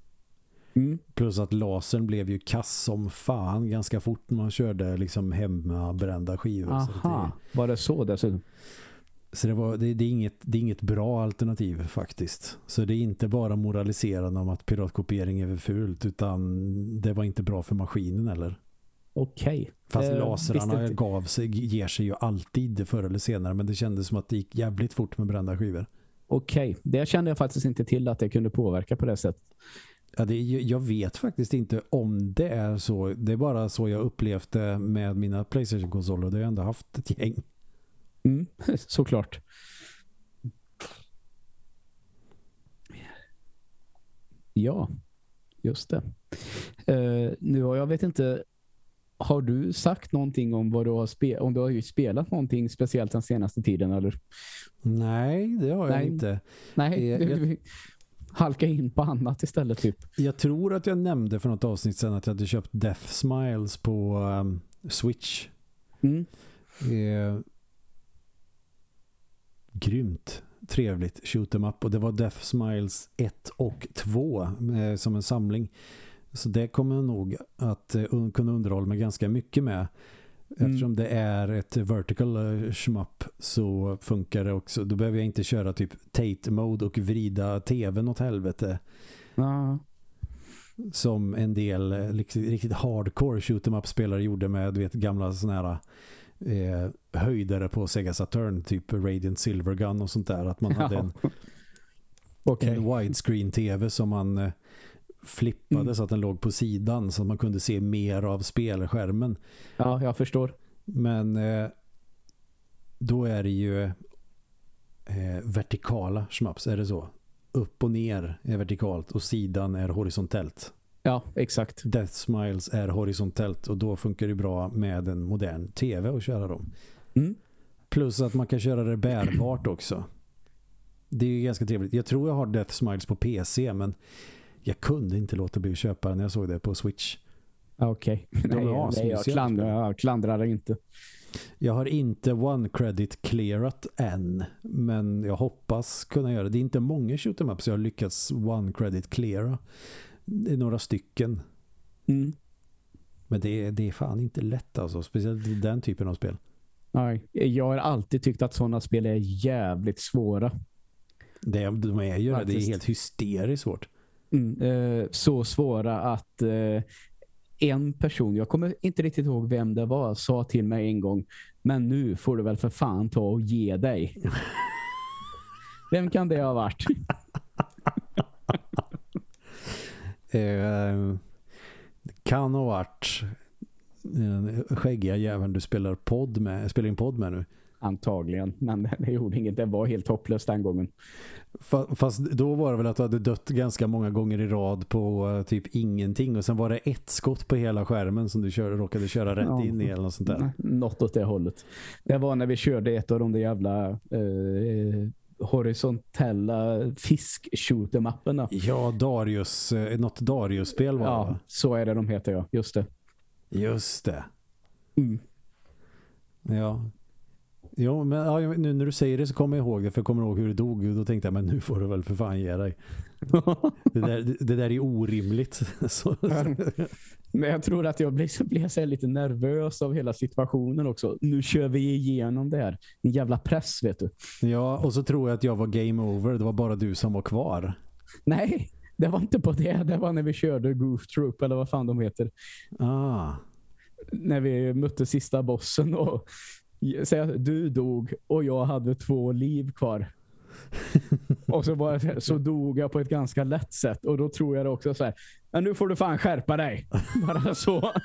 S2: Mm.
S1: Plus att lasern blev ju kass som fan ganska fort när man körde liksom hemmabrända skivor.
S2: Aha, var det så dessutom?
S1: det, så det, var, det, det, är inget, det är inget bra alternativ faktiskt. Så det är inte bara moraliserande om att piratkopiering är fult utan det var inte bra för maskinen heller.
S2: Okej.
S1: Fast
S2: Eh, inte-
S1: gav sig, ger sig ju alltid förr eller senare men det kändes som att det gick jävligt fort med brända skivor.
S2: Okej, det kände jag faktiskt inte till att det kunde påverka på det sättet.
S1: Ja, det, jag vet faktiskt inte om det är så. Det är bara så jag upplevt det med mina Playstation-konsoler. Det har jag ändå haft ett gäng.
S2: Mm, <laughs> såklart. Ja, just det. Eh, nu har jag vet inte har du sagt någonting om vad du har spelat om du har ju spelat någonting speciellt den senaste tiden eller?
S1: Nej, det har jag
S2: Nej.
S1: inte.
S2: Nej,
S1: Eh, jag- <laughs>
S2: halka in på annat istället typ.
S1: Jag tror att jag nämnde för något avsnitt sedan att jag hade köpt Death Smiles på um, Switch.
S2: Mm.
S1: Eh, grymt trevligt shoot 'em up och det var Death Smiles 1 och 2 eh, som en samling. Så det kommer jag nog att eh, un- kunna underhålla mig ganska mycket med.
S2: Mm.
S1: Eftersom det är ett vertical eh, shmup så funkar det också. Då behöver jag inte köra typ Tate mode och vrida tvn åt helvete
S2: Ja.
S1: som en del eh, riktigt, riktigt hardcore shoot 'em up spelare gjorde med du vet gamla såna här eh, höjdare på Sega Saturn typ Radiant Silvergun och sånt där att man <laughs> hade
S2: Ja.
S1: en,
S2: Okej.
S1: en widescreen tv som man eh, flippade
S2: Mm.
S1: så att den låg på sidan så att man kunde se mer av spelskärmen
S2: Ja, jag förstår.
S1: men eh, då är det ju eh, vertikala shmups, är det så? Upp och ner är vertikalt och sidan är horisontellt
S2: Ja, exakt.
S1: Death Smiles är horisontellt och då funkar det bra med en modern tv att köra dem.
S2: Mm.
S1: Plus att man kan köra det bärbart också. Det är ju ganska trevligt. Jag tror jag har Death Smiles på PC men jag kunde inte låta bli att köpa när jag såg det på Switch.
S2: Ja, Okej. <laughs>
S1: De är
S2: Nej, nej, jag, klandrar, jag klandrar det inte.
S1: Jag har inte one credit clearat än men jag hoppas kunna göra det. Det är inte många shoot 'em ups jag har lyckats one credit cleara. Det är några stycken.
S2: Mm.
S1: Men det det är fan inte lätt alltså. Speciellt den typen av spel.
S2: Nej, jag har alltid tyckt att sådana spel är jävligt svåra.
S1: Det, de är ju det. Det är helt hysteriskt svårt.
S2: Mm. Eh, så svåra att eh, en person, jag kommer inte riktigt ihåg vem det var, sa till mig en gång men nu får du väl för fan ta och ge dig. <laughs> vem kan det ha varit? <laughs>
S1: Eh, kan ha varit den skäggiga jäveln du spelar, podd med, spelar in podd med nu.
S2: Antagligen, men <laughs> det gjorde inget. Det var helt hopplöst den gången.
S1: Fa- Fast då var det väl att du hade dött ganska många gånger i rad på eh, typ ingenting och sen var det ett skott på hela skärmen som du kör, råkade köra rätt
S2: Ja.
S1: in i eller något sånt där.
S2: Något åt det hållet. Det var när vi körde ett av de där jävla eh, horisontella fisk shoot mapperna
S1: Ja, Darius, eh, något Darius-spel var det
S2: Ja, så är det de heter, ja. Just det.
S1: Just det.
S2: Mm.
S1: Ja. Jo, men ja, nu när du säger det så kommer jag ihåg det för jag kommer ihåg hur det dog då tänkte jag men nu får du väl för fan ge dig. <laughs> Det där, det, där är orimligt. <laughs> Så,
S2: Men jag tror att jag blir så här lite nervös av hela situationen också. Nu kör vi igenom det här. En jävla press, vet du.
S1: ja, och så tror jag att jag var game over. Det var bara du som var kvar.
S2: Nej, det var inte på det. Det var när vi körde Goof Troop, eller vad fan de heter.
S1: Ah.
S2: När vi mötte sista bossen och så jag- du dog och jag hade två liv kvar. <laughs> och så, bara, så dog jag på ett ganska lätt sätt. Och då tror jag det också så här, men nu får du fan skärpa dig. <laughs> Bara så. <laughs>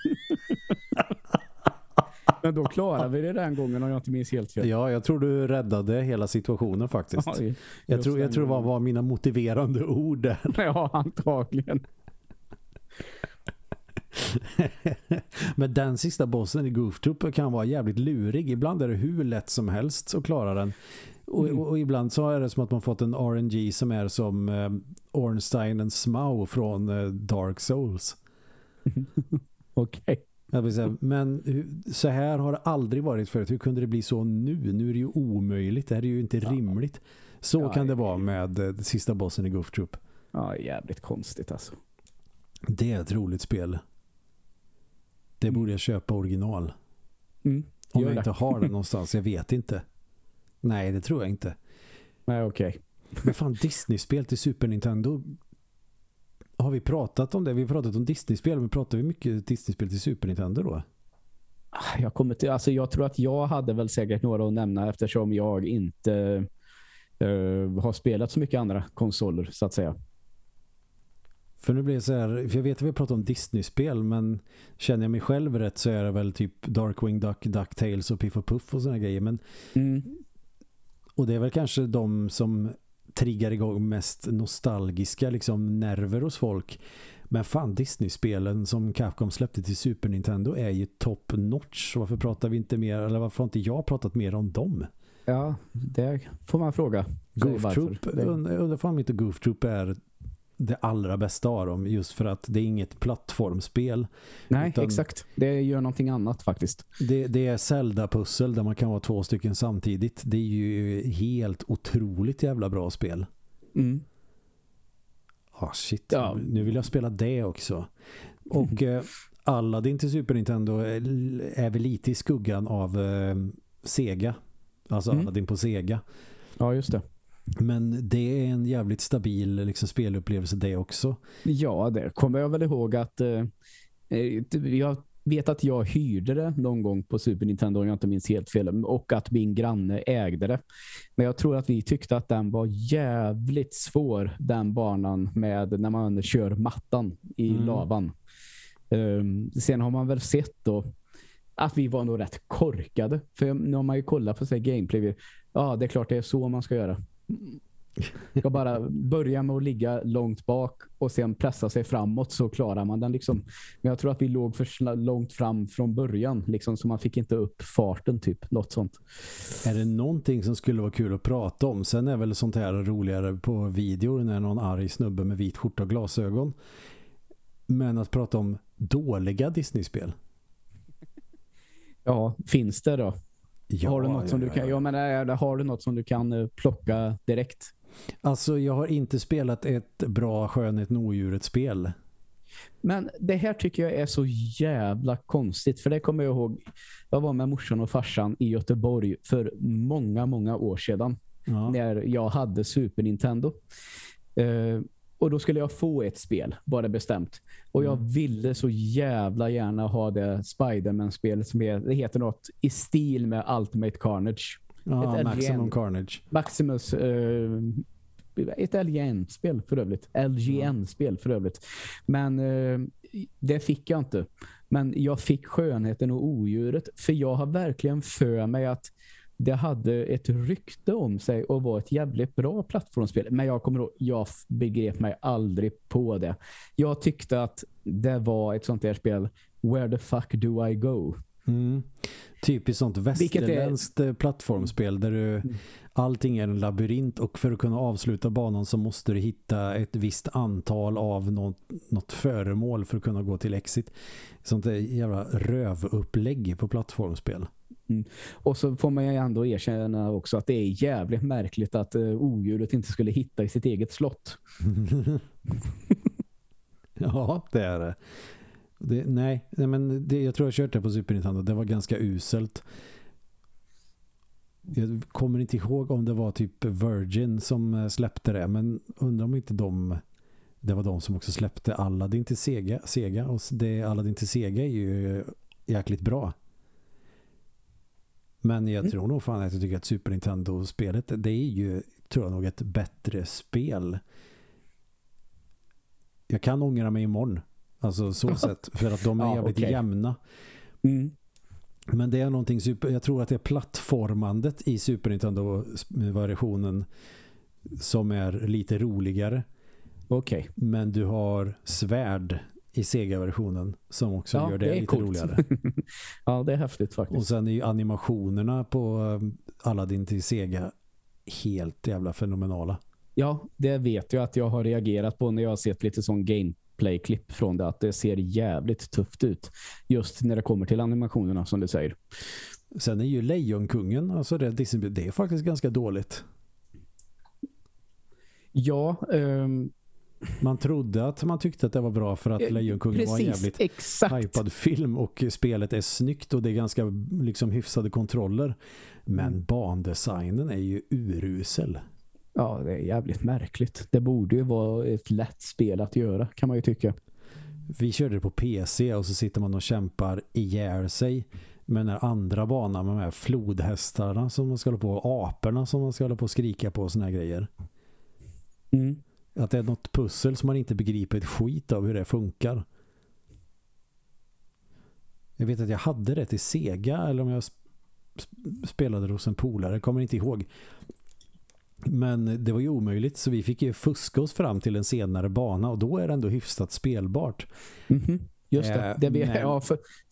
S2: Men då klarade vi det den gången om jag inte minns helt fel.
S1: Ja, jag tror du räddade hela situationen faktiskt. Ja, jag tror, jag tror det var, var mina motiverande ord där.
S2: Ja, antagligen. <laughs>
S1: Men den sista bossen i Goof kan vara jävligt lurig. Ibland är det hur lätt som helst att klara den. Och, mm. och, och, ibland så är det som att man fått en RNG som är som eh, Ornstein and Smaug från eh, Dark Souls. <laughs>
S2: Okej. Okay.
S1: Men så här har det aldrig varit förut. Hur kunde det bli så nu? Nu är det ju omöjligt. Det här är ju inte rimligt. Så ja, kan det vara med eh, sista bossen i Goof Troop.
S2: Ja, jävligt konstigt alltså.
S1: Det är ett roligt spel. Det borde jag köpa original.
S2: Mm,
S1: Om jag det. inte har det <laughs> någonstans, jag vet inte. Nej, det tror jag inte.
S2: Nej, okej. Okay.
S1: Men fan, Disney-spel till Super Nintendo har vi pratat om det? Vi har pratat om Disney-spel, men pratar vi mycket Disney-spel till Super Nintendo då?
S2: Ah, jag, kommer till, alltså jag tror att jag hade väl säkert några att nämna eftersom jag inte uh, har spelat så mycket andra konsoler så att säga.
S1: För nu blir det så här, för jag vet att vi har pratat om Disney-spel men känner jag mig själv rätt så är det väl typ Darkwing Duck, DuckTales och Piff och Puff och sådana grejer. Men,
S2: mm.
S1: Och det är väl kanske de som triggar igång mest nostalgiska liksom, nerver hos folk. Men fan, Disney-spelen som Capcom släppte till Super Nintendo är ju top notch. Varför pratar vi inte mer, eller varför har inte jag pratat mer om dem?
S2: Ja, det får man fråga.
S1: Goof Troop, undrar fan inte Goof Troop är det allra bästa av dem just för att det är inget plattformspel.
S2: Nej, exakt. Det gör någonting annat faktiskt.
S1: Det, det är Zelda-pussel där man kan vara två stycken samtidigt. Det är ju helt otroligt jävla bra spel.
S2: Mm.
S1: Ah, shit. Ja. Nu vill jag spela det också. Och <laughs> eh, Aladdin till Super Nintendo är, är väl lite i skuggan av eh, Sega. Alltså mm. Aladdin på Sega.
S2: Ja, just det.
S1: Men det är en jävligt stabil liksom, spelupplevelse det också.
S2: Ja, det kommer jag väl ihåg att eh, eh, jag vet att jag hyrde det någon gång på Super Nintendo om jag inte minns helt fel och att min granne ägde det. Men jag tror att vi tyckte att den var jävligt svår den banan med när man kör mattan i mm. lavan. Um, sen har man väl sett då att vi var nog rätt korkade. För nu har man ju kollat på sig gameplay. Ja, det är klart det är så man ska göra. Ska bara börja med att ligga långt bak och sen pressa sig framåt så klarar man den liksom. Men jag tror att vi låg för långt fram från början liksom så man fick inte upp farten typ, något sånt.
S1: Är det någonting som skulle vara kul att prata om? Sen är väl sånt här roligare på videor när någon arg snubbe med vit skjorta och glasögon. Men att prata om dåliga Disney-spel.
S2: Ja, finns det då? Ja, har du något som ja, du kan, ja. men är, har du något som du kan eh, plocka direkt?
S1: Alltså jag har inte spelat ett bra skönhet nodjuret spel.
S2: Men det här tycker jag är så jävla konstigt. För det kommer jag ihåg. Jag var med morsan och farsan i Göteborg för många, många år sedan. Ja. När jag hade Super Nintendo. Uh, och då skulle jag få ett spel, bara bestämt. Och jag mm. ville så jävla gärna ha det Spiderman-spelet som är, det heter något i stil med Ultimate Carnage.
S1: Ja, ett Maximum LGN, Carnage.
S2: Maximus uh, ett LGN-spel för övrigt. LGN-spel för övrigt. Men uh, det fick jag inte. Men jag fick skönheten och odjuret. För jag har verkligen för mig att det hade ett rykte om sig och var ett jävligt bra plattformsspel. Men jag kommer ihåg, jag begrep mig aldrig på det. Jag tyckte att det var ett sånt där spel Where the fuck do I go?
S1: Mm. Typiskt sånt västerländskt är... Eh, plattformspel där du, mm. allting är en labyrint och för att kunna avsluta banan så måste du hitta ett visst antal av något, något föremål för att kunna gå till exit. Sånt där jävla rövupplägg på plattformspel.
S2: Mm. Och så får man ju ändå erkänna också att det är jävligt märkligt att uh, odjuret inte skulle hitta i sitt eget slott. <laughs>
S1: ja, det är det. det nej, nej, men det, jag tror jag kört det på Super Nintendo. Det var ganska uselt. Jag kommer inte ihåg om det var typ Virgin som eh, släppte det. Men undrar om inte de det var de som också släppte Aladdin till Sega. Sega och det Aladdin till Sega är ju jäkligt bra. Men jag mm. tror nog fan att jag tycker att Super Nintendo-spelet det är ju, tror jag nog, ett bättre spel. Jag kan ångra mig imorgon. Alltså så <laughs> sett. För att de är ja, jävligt okay. jämna. Mm. Men det är någonting super, jag tror att det är plattformandet i Super Nintendo-versionen som är lite roligare.
S2: Okej. Okay.
S1: Men du har svärd i Sega-versionen som också ja, gör det, det lite coolt. roligare. <laughs>
S2: ja, det är häftigt faktiskt.
S1: Och sen är ju animationerna på eh, Aladdin till Sega helt jävla fenomenala.
S2: Ja, det vet jag att jag har reagerat på när jag har sett lite sån gameplay-klipp från det. Att det ser jävligt tufft ut. Just när det kommer till animationerna som du säger.
S1: Sen är ju Lejonkungen, alltså det, det är faktiskt ganska dåligt.
S2: Ja, um
S1: man trodde att man tyckte att det var bra för att eh, Lejonkungen Precis, var en jävligt exakt. hypad film och spelet är snyggt och det är ganska liksom hyfsade kontroller. Men mm. bandesignen är ju urusel.
S2: Ja, det är jävligt märkligt. Det borde ju vara ett lätt spel att göra, kan man ju tycka.
S1: Vi körde det på PC och så sitter man och kämpar ihjäl sig med den andra banan med de här flodhästarna som man ska hålla på, aporna som man ska hålla på och skrika på och såna här grejer. Mm. Att det är något pussel som man inte begriper ett skit av hur det funkar. Jag vet att jag hade det till Sega eller om jag spelade hos en polare, kommer inte ihåg. Men det var ju omöjligt så vi fick ju fuska oss fram till en senare bana och då är det ändå hyfsat spelbart.
S2: Mm -hmm. Just det, eh, det vi, men, ja,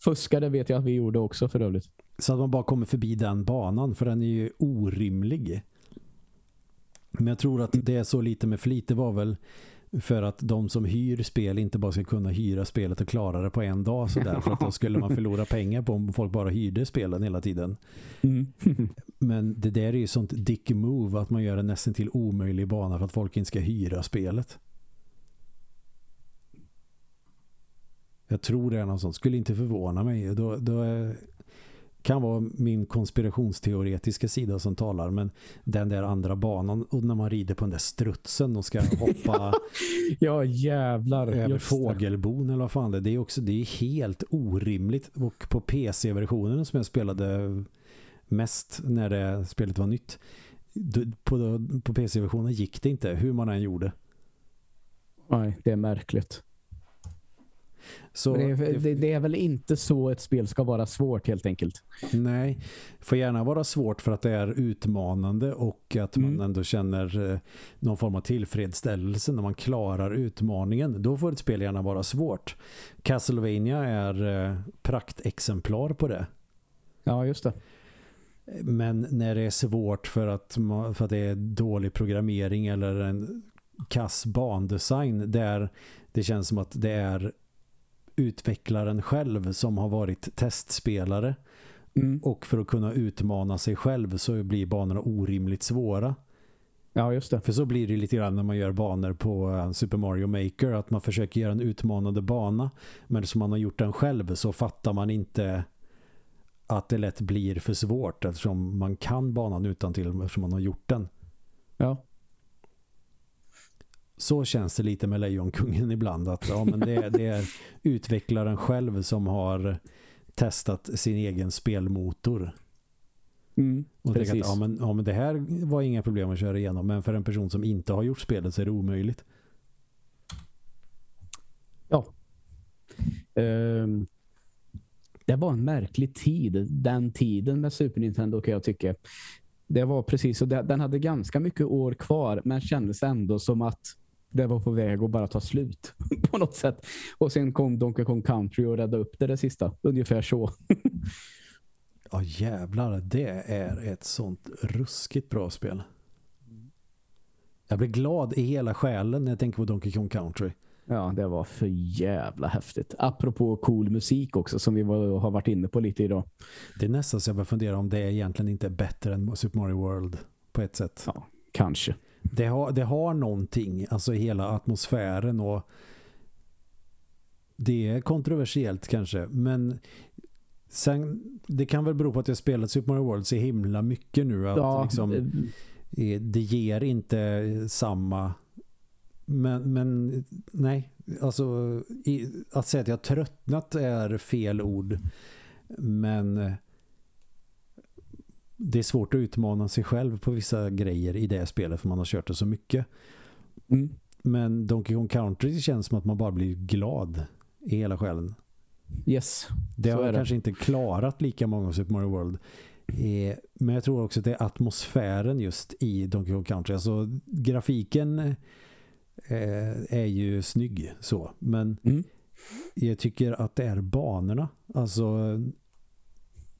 S2: fuska det vet jag att vi gjorde också för övrigt.
S1: Så att man bara kommer förbi den banan för den är ju orimlig. Men jag tror att det är så lite med flit. Det var väl för att de som hyr spel inte bara ska kunna hyra spelet och klara det på en dag så där, för att då skulle man förlora pengar på om folk bara hyrde spelen hela tiden. Mm. <laughs> Men det där är ju sånt dick move att man gör en nästan till omöjlig bana för att folk inte ska hyra spelet. Jag tror det är något sånt. Skulle inte förvåna mig. Då, då är, kan vara min konspirationsteoretiska sida som talar men den där andra banan och när man rider på den där strutsen och ska <laughs> hoppa
S2: ja jävlar
S1: över fågelbon eller vad fan det är. Det är också det är helt orimligt och på PC-versionen som jag spelade mest när det spelet var nytt på, på PC-versionen gick det inte hur man än gjorde.
S2: Nej, det är märkligt. Så det är, det, det, är väl inte så ett spel ska vara svårt helt enkelt.
S1: Nej, får gärna vara svårt för att det är utmanande och att mm. man ändå känner eh, någon form av tillfredsställelse när man klarar utmaningen. Då får ett spel gärna vara svårt. Castlevania är eh, praktexemplar på det.
S2: Ja, just det.
S1: Men när det är svårt för att, för att det är dålig programmering eller en kass bandesign där det känns som att det är utvecklaren själv som har varit testspelare. Mm. Och för att kunna utmana sig själv så blir banorna orimligt svåra.
S2: Ja, just det.
S1: För så blir det lite grann när man gör banor på eh, Super Mario Maker att man försöker göra en utmanande bana men som man har gjort den själv så fattar man inte att det lätt blir för svårt eftersom man kan banan utan till eftersom man har gjort den.
S2: Ja
S1: så känns det lite med Lejonkungen ibland att ja, men det, det är utvecklaren själv som har testat sin egen spelmotor. Mm, och att, ja, men, ja, men det här var inga problem att köra igenom men för en person som inte har gjort spelet så är det omöjligt.
S2: Ja. Um, det var en märklig tid. Den tiden med Super Nintendo kan jag tycka. Det var precis så. Den hade ganska mycket år kvar men kändes ändå som att det var på väg att bara ta slut <laughs> på något sätt. Och sen kom Donkey Kong Country och räddade upp det det sista. Ungefär så. <laughs>
S1: Ja jävlar, det är ett sånt ruskigt bra spel. Jag blir glad i hela själen när jag tänker på Donkey Kong Country.
S2: Ja, det var för jävla häftigt. Apropå cool musik också som vi var, har varit inne på lite idag.
S1: Det är nästan så jag börjar fundera om det egentligen inte är bättre än Super Mario World på ett sätt.
S2: Ja, kanske
S1: det har, det har någonting, alltså hela atmosfären och det är kontroversiellt kanske, men sen, det kan väl bero på att jag spelat Super Mario World så himla mycket nu att ja, liksom, det ger inte samma men, men nej, alltså i, att säga att jag tröttnat är fel ord men det är svårt att utmana sig själv på vissa grejer i det spelet för man har kört det så mycket.
S2: Mm.
S1: Men Donkey Kong Country känns som att man bara blir glad i hela själen.
S2: Yes.
S1: Det har jag kanske inte klarat lika många Super Mario World. Eh, men jag tror också att det är atmosfären just i Donkey Kong Country. Alltså grafiken eh, är ju snygg så. Men
S2: mm.
S1: jag tycker att det är banorna. Alltså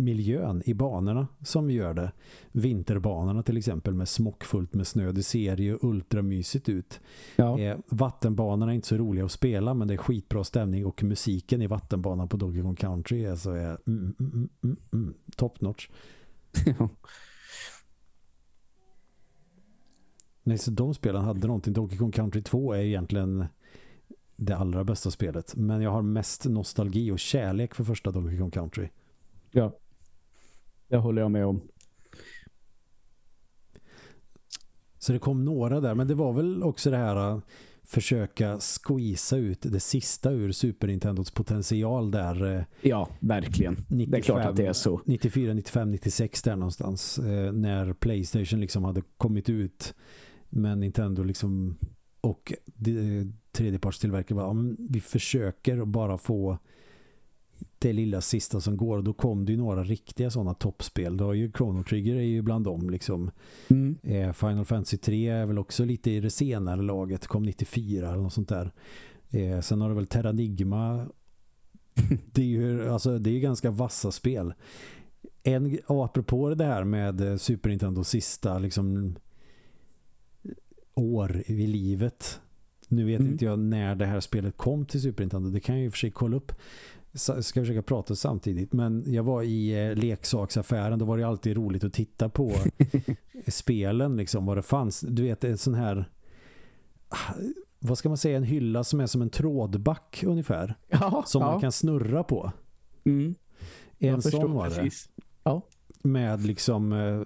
S1: miljön i banorna som gör det. Vinterbanorna till exempel med smockfullt med snö. Det ser ju ultramysigt ut.
S2: Ja.
S1: Eh, vattenbanorna är inte så roliga att spela men det är skitbra stämning och musiken i vattenbanan på Donkey Kong Country är, så är mm, mm, mm, mm, top notch. Nej, så de spelen hade någonting. Donkey Kong Country 2 är egentligen det allra bästa spelet. Men jag har mest nostalgi och kärlek för första Donkey Kong Country.
S2: Ja, det håller jag med om.
S1: Så det kom några där, men det var väl också det här att försöka squeeza ut det sista ur Super Nintendos potential där. Eh,
S2: ja, verkligen. 95, det är klart att det är så.
S1: 94, 95, 96 där någonstans. Eh, när Playstation liksom hade kommit ut. Men Nintendo liksom och tredjepartstillverkare bara, ja, vi försöker bara få det lilla sista som går och då kom det ju några riktiga sådana toppspel. Då har ju Chrono Trigger är ju bland dem liksom.
S2: Mm.
S1: Eh, Final Fantasy 3 är väl också lite i det senare laget, kom 94 eller något sånt där. Eh, sen har det väl Terranigma <laughs> det är ju alltså, det är ganska vassa spel. En, apropå det här med Super Nintendo sista liksom år i livet. Nu vet mm. inte jag när det här spelet kom till Super Nintendo. Det kan jag ju för sig kolla upp ska försöka prata samtidigt. Men jag var i eh, leksaksaffären. Då var det alltid roligt att titta på <laughs> spelen. Liksom, vad det fanns. Du vet, en sån här ah, vad ska man säga, en hylla som är som en trådback ungefär.
S2: Ja,
S1: som
S2: ja.
S1: man kan snurra på.
S2: Mm.
S1: En sån var
S2: precis.
S1: det.
S2: Ja.
S1: Med liksom eh,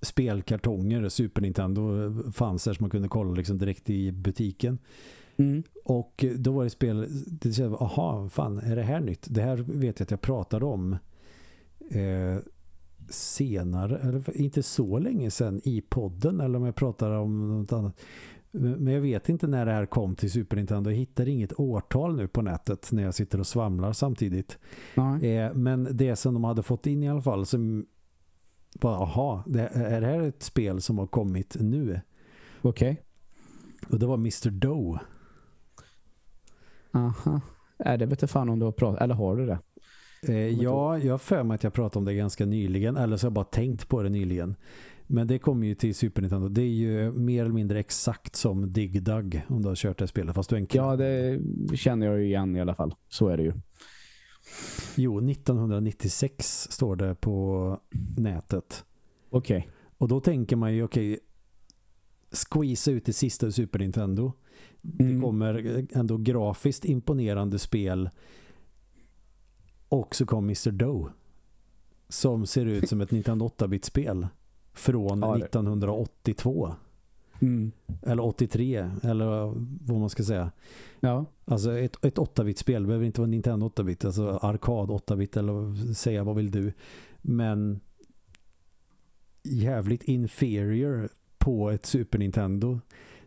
S1: spelkartonger. Super Nintendo eh, fanns där som man kunde kolla liksom direkt i butiken.
S2: Mm.
S1: Och då var det spel, det säger, aha, fan, är det här nytt? Det här vet jag att jag pratade om eh, senare, eller inte så länge sedan i podden, eller om jag pratar om något annat. Men jag vet inte när det här kom till Super Nintendo. Jag hittar inget årtal nu på nätet när jag sitter och svamlar samtidigt. Eh, men det som de hade fått in i alla fall som bara, aha, det, är det här ett spel som har kommit nu?
S2: Okej. Okay.
S1: Och det var Mr. Doe.
S2: Aha. Är det vet fan om du har pratat, eller har du det?
S1: Eh, ja, jag har för mig att jag pratade om det ganska nyligen, eller så har jag bara tänkt på det nyligen. Men det kommer ju till Super Nintendo. Det är ju mer eller mindre exakt som Dig Dug om du har kört det spelet, fast du en
S2: Ja, det känner jag ju igen i alla fall. Så är det ju.
S1: Jo, 1996 står det på nätet.
S2: Okej. Okay.
S1: Och då tänker man ju, okej, okay, squeeza ut det sista Super Nintendo. Mm. Det kommer ändå grafiskt imponerande spel. Och så kom Mr. Doe. Som ser ut som ett Nintendo 8-bit-spel. Från ja, 1982.
S2: Mm.
S1: Eller 83. Eller vad man ska säga.
S2: Ja.
S1: Alltså ett, ett 8-bit-spel behöver inte vara Nintendo 8-bit. Alltså arkad 8-bit eller säga vad vill du. Men jävligt inferior på ett Super Nintendo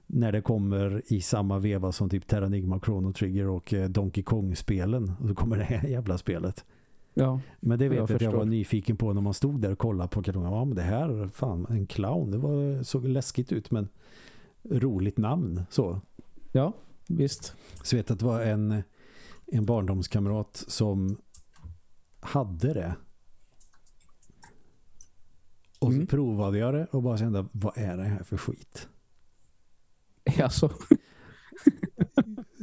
S1: när det kommer i samma veva som typ Terranigma, Chrono Trigger och eh, Donkey Kong-spelen. Och så kommer det här jävla spelet.
S2: Ja,
S1: men det vet jag, jag att jag var nyfiken på när man stod där och kollade på kartongen. Ja, men det här, fan, en clown. Det var, såg läskigt ut, men roligt namn. Så.
S2: Ja, visst.
S1: Så vet att det var en, en barndomskamrat som hade det. Och så mm. provade jag det och bara kände, vad är det här för skit? <laughs>
S2: Alltså.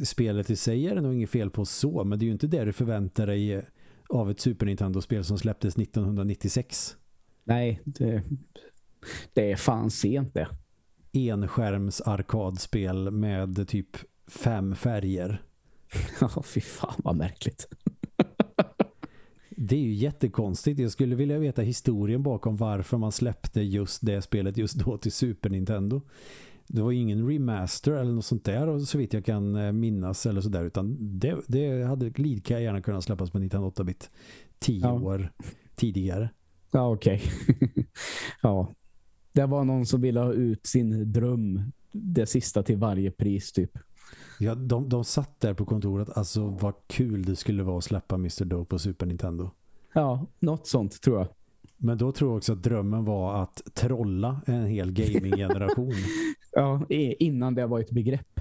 S1: Spelet i sig är det nog inget fel på så, men det är ju inte det du förväntar dig av ett Super Nintendo-spel som släpptes 1996.
S2: Nej, det, det är fan sent det.
S1: Enskärms arkadspel med typ fem färger. <laughs>
S2: Ja, fy fan vad märkligt.
S1: Det är ju jättekonstigt. Jag skulle vilja veta historien bakom varför man släppte just det spelet just då till Super Nintendo det var ingen remaster eller något sånt där så vitt jag kan eh, minnas eller sådär utan det, det hade lika gärna kunnat släppas på 1908-bit tio ja. år tidigare.
S2: Ja, okej. Okay. <laughs> ja. Det var någon som ville ha ut sin dröm det sista till varje pris typ.
S1: Ja, de, de satt där på kontoret. Alltså vad kul det skulle vara att släppa Mr. Doe på Super Nintendo.
S2: Ja, något sånt tror jag.
S1: Men då tror jag också att drömmen var att trolla en hel gaming-generation. <laughs>
S2: ja, innan det var ett begrepp.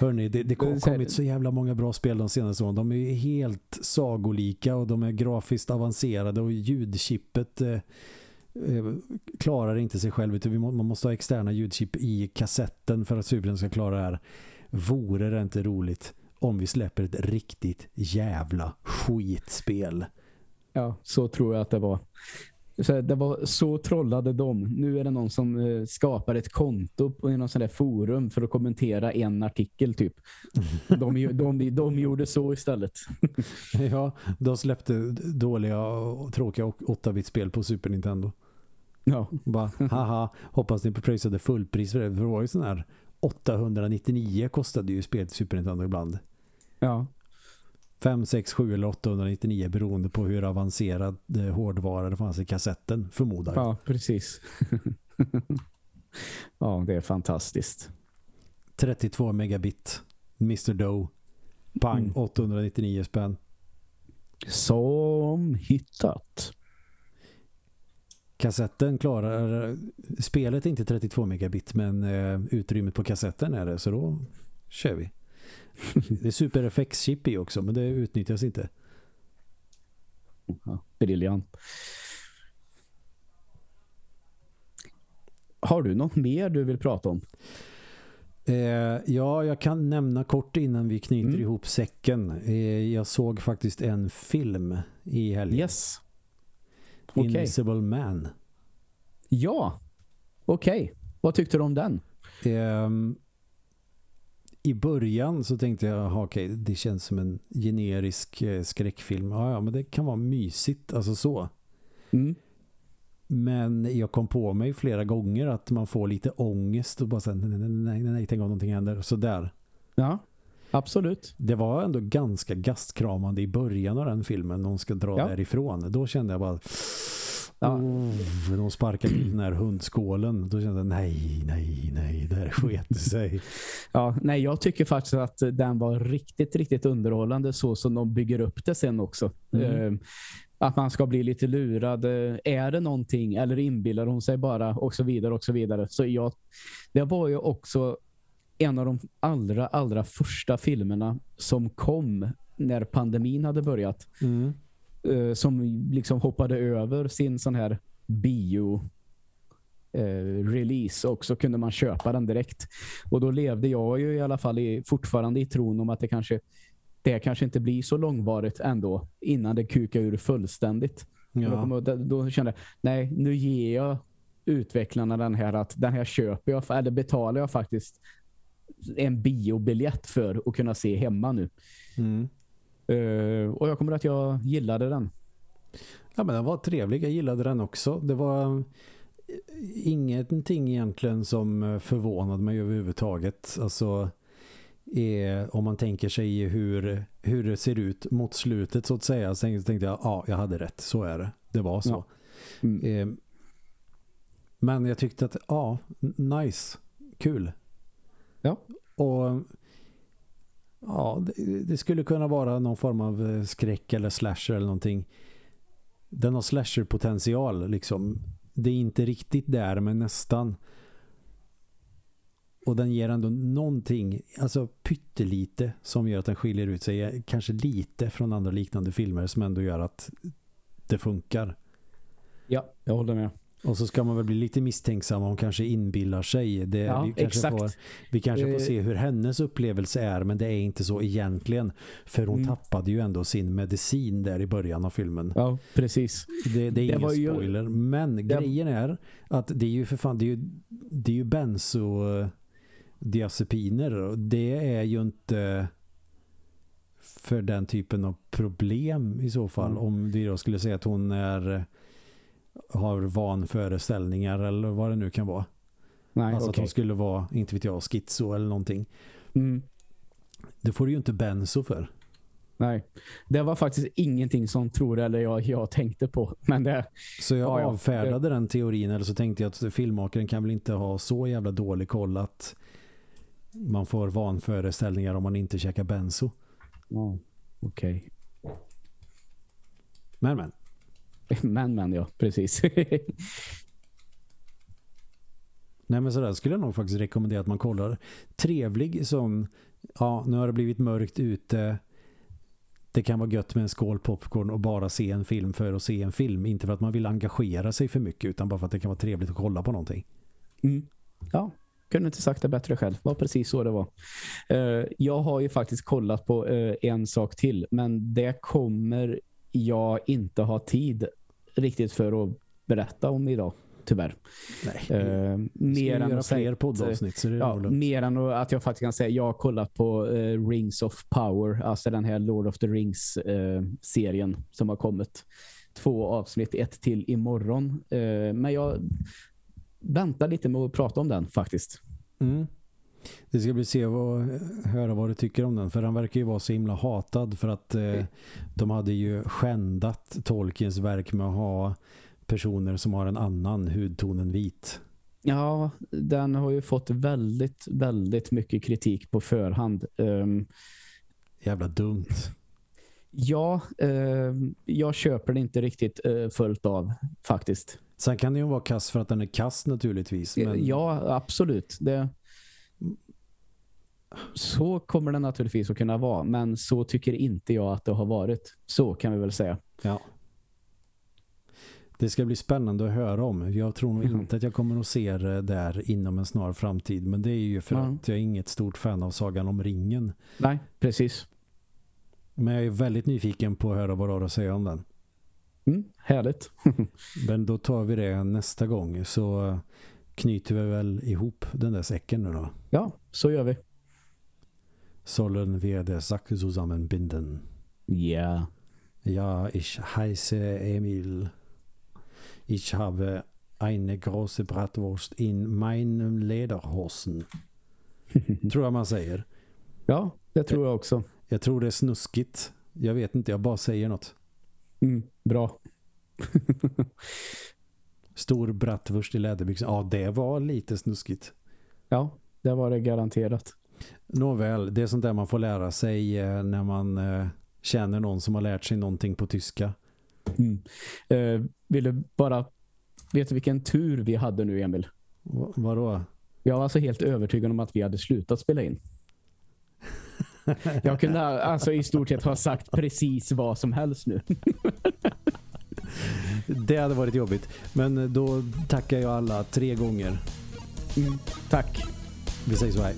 S1: Hörrni, det, det kom, kommit så jävla många bra spel de senaste åren. De är helt sagolika och de är grafiskt avancerade och ljudchippet eh, eh, klarar inte sig själv utan må, man måste ha externa ljudchip i kassetten för att Super ska klara det här. Vore det inte roligt om vi släpper ett riktigt jävla skitspel?
S2: Ja, så tror jag att det var. Så det var så trollade de. Nu är det någon som eh, skapar ett konto på någon sån där forum för att kommentera en artikel typ. <laughs> De, de, de gjorde så istället. <laughs>
S1: ja, de släppte dåliga och tråkiga 8-bit-spel på Super Nintendo.
S2: Ja.
S1: Bara, haha, hoppas ni pröjsade fullpris för det. För det var ju sån här 899 kostade ju spel till Super Nintendo ibland.
S2: Ja.
S1: 5, 6, 7 eller 899 beroende på hur avancerad eh, hårdvara det fanns i kassetten, förmodar
S2: Ja, precis. <laughs> ja, det är fantastiskt.
S1: 32 megabit. Mr. Doe. Pang, mm. 899 spänn.
S2: Som hittat.
S1: Kassetten klarar... Spelet är inte 32 megabit, men uh, utrymmet på kassetten är det, så då kör vi. <laughs> Det är Super FX-chip i också, men det utnyttjas inte.
S2: Ja, briljant. Har du något mer du vill prata om?
S1: Eh, ja, jag kan nämna kort innan vi knyter mm. ihop säcken. Eh, jag såg faktiskt en film i helgen.
S2: Yes.
S1: Okay. Invisible Man.
S2: Ja, okej. Okay. Vad tyckte du om den?
S1: Eh, i början så tänkte jag, okej, okay, det känns som en generisk eh, skräckfilm. Ja, ja, men det kan vara mysigt, alltså så.
S2: Mm.
S1: Men jag kom på mig flera gånger att man får lite ångest och bara säga nej, nej, nej, nej, nej, tänk om någonting händer. Så där.
S2: Ja, absolut.
S1: Det var ändå ganska gastkramande i början av den filmen. Någon ska dra ja. därifrån. Då kände jag bara Ja. Oh, de sparkar till den här hundskålen. Då kände jag, nej, nej, nej, där sket sig.
S2: Ja, nej, jag tycker faktiskt att den var riktigt, riktigt underhållande så som de bygger upp det sen också. Mm. Uh, att man ska bli lite lurad. Är det någonting eller inbillar hon sig bara och så vidare och så vidare. Så jag, det var ju också en av de allra, allra första filmerna som kom när pandemin hade börjat.
S1: Mm.
S2: Uh, som liksom hoppade över sin sån här bio uh, release och så kunde man köpa den direkt. Och då levde jag ju i alla fall i, fortfarande i tron om att det kanske det kanske inte blir så långvarigt ändå innan det kukar ur fullständigt.
S1: Ja.
S2: Då, då kände jag, nej nu ger jag utvecklarna den här att den här köper jag eller betalar jag faktiskt en biobiljett för att kunna se hemma nu.
S1: Mm.
S2: Uh, och jag kommer att jag gillade den.
S1: Ja men den var trevlig, jag gillade den också. Det var eh, ingenting egentligen som eh, förvånade mig överhuvudtaget. Alltså är, om man tänker sig hur, hur det ser ut mot slutet så att säga. Sen tänkte jag, ja jag hade rätt, så är det. Det var så. Ja. Mm. Eh, men jag tyckte att, ja, nice, kul.
S2: Ja.
S1: Och ja, det, det, skulle kunna vara någon form av eh, skräck eller slasher eller någonting. Den har slasher-potential liksom. Det är inte riktigt där men nästan. Och den ger ändå någonting, alltså pyttelite som gör att den skiljer ut sig kanske lite från andra liknande filmer som ändå gör att det funkar.
S2: Ja, jag håller med.
S1: Och så ska man väl bli lite misstänksam om hon kanske inbillar sig. Det,
S2: ja,
S1: vi kanske,
S2: exakt.
S1: Får, vi kanske får eh. se hur hennes upplevelse är men det är inte så egentligen. För hon mm. tappade ju ändå sin medicin där i början av filmen.
S2: Ja, precis.
S1: Det, det är ingen det spoiler. Ju... Men det... grejen är att det är ju för fan, det är ju, det är ju bensodiazepiner. Det är ju inte för den typen av problem i så fall. Mm. Om vi då skulle säga att hon är har vanföreställningar eller vad det nu kan vara.
S2: Nej,
S1: alltså
S2: okay.
S1: att de skulle vara, inte vet jag, schizo eller någonting.
S2: Mm.
S1: Det får du ju inte benzo för.
S2: Nej, det var faktiskt ingenting som tror eller jag, jag tänkte på. Men det,
S1: så jag ja, avfärdade det, den teorin eller så tänkte jag att filmmakaren kan väl inte ha så jävla dålig koll att man får vanföreställningar om man inte käkar benzo.
S2: Ja, okej. Okay.
S1: Men men. <laughs>
S2: Men men ja, precis. <laughs>
S1: Nej men sådär skulle jag nog faktiskt rekommendera att man kollar. Trevlig sån, ja nu har det blivit mörkt ute. Det kan vara gött med en skål popcorn och bara se en film för att se en film. Inte för att man vill engagera sig för mycket utan bara för att det kan vara trevligt att kolla på någonting.
S2: Mm. Ja, kunde inte sagt det bättre själv. Det var precis så det var. Uh, jag har ju faktiskt kollat på uh, en sak till men det kommer jag inte ha tid riktigt för att berätta om idag tyvärr.
S1: Nej. Uh, mer än att poddavsnitt så det
S2: ja, mer än att jag faktiskt kan säga jag har kollat på uh, Rings of Power, alltså den här Lord of the Rings uh, serien som har kommit. Två avsnitt, ett till imorgon. Uh, men jag väntar lite med att prata om den faktiskt.
S1: Mm. Det ska bli se och höra vad du tycker om den. För han verkar ju vara så himla hatad för att eh, de hade ju skändat Tolkiens verk med att ha personer som har en annan hudton än vit.
S2: Ja, den har ju fått väldigt, väldigt mycket kritik på förhand. Um,
S1: Jävla dumt.
S2: Ja, uh, jag köper det inte riktigt uh, fullt av faktiskt.
S1: Sen kan det ju vara kass för att den är kass naturligtvis. Men...
S2: Ja, absolut. Det... Så kommer det naturligtvis att kunna vara. Men så tycker inte jag att det har varit. Så kan vi väl säga.
S1: Ja. Det ska bli spännande att höra om. Jag tror nog mm. inte att jag kommer att se det där inom en snar framtid. Men det är ju för mm. att jag är inget stort fan av Sagan om ringen.
S2: Nej, precis.
S1: Men jag är väldigt nyfiken på att höra vad du har att säga om den.
S2: Mm, härligt. <laughs>
S1: men då tar vi det nästa gång. Så knyter vi väl ihop den där säcken nu då.
S2: Ja, så gör vi.
S1: Sollen wir der Sack zusammenbinden.
S2: Ja.
S1: Ja, ich heiße Emil. Ich habe eine große Bratwurst in meinem Lederhosen. <laughs> tror jag man säger.
S2: Ja, det tror jag också.
S1: Jag tror det är snuskigt. Jag vet inte, jag bara säger något.
S2: Mm, bra. <laughs>
S1: Stor bratwurst i läderbyxor. Ja, det var lite snuskigt.
S2: Ja, det var det garanterat.
S1: Nåväl, det är sånt där man får lära sig eh, när man eh, känner någon som har lärt sig någonting på tyska.
S2: Mm. Eh, vill du bara... Vet du vilken tur vi hade nu, Emil?
S1: V vadå?
S2: Jag var alltså helt övertygad om att vi hade slutat spela in. Jag kunde alltså i stort sett ha sagt precis vad som helst nu. <laughs>
S1: Det hade varit jobbigt. Men då tackar jag alla tre gånger.
S2: Mm, tack.
S1: Vi säger så här.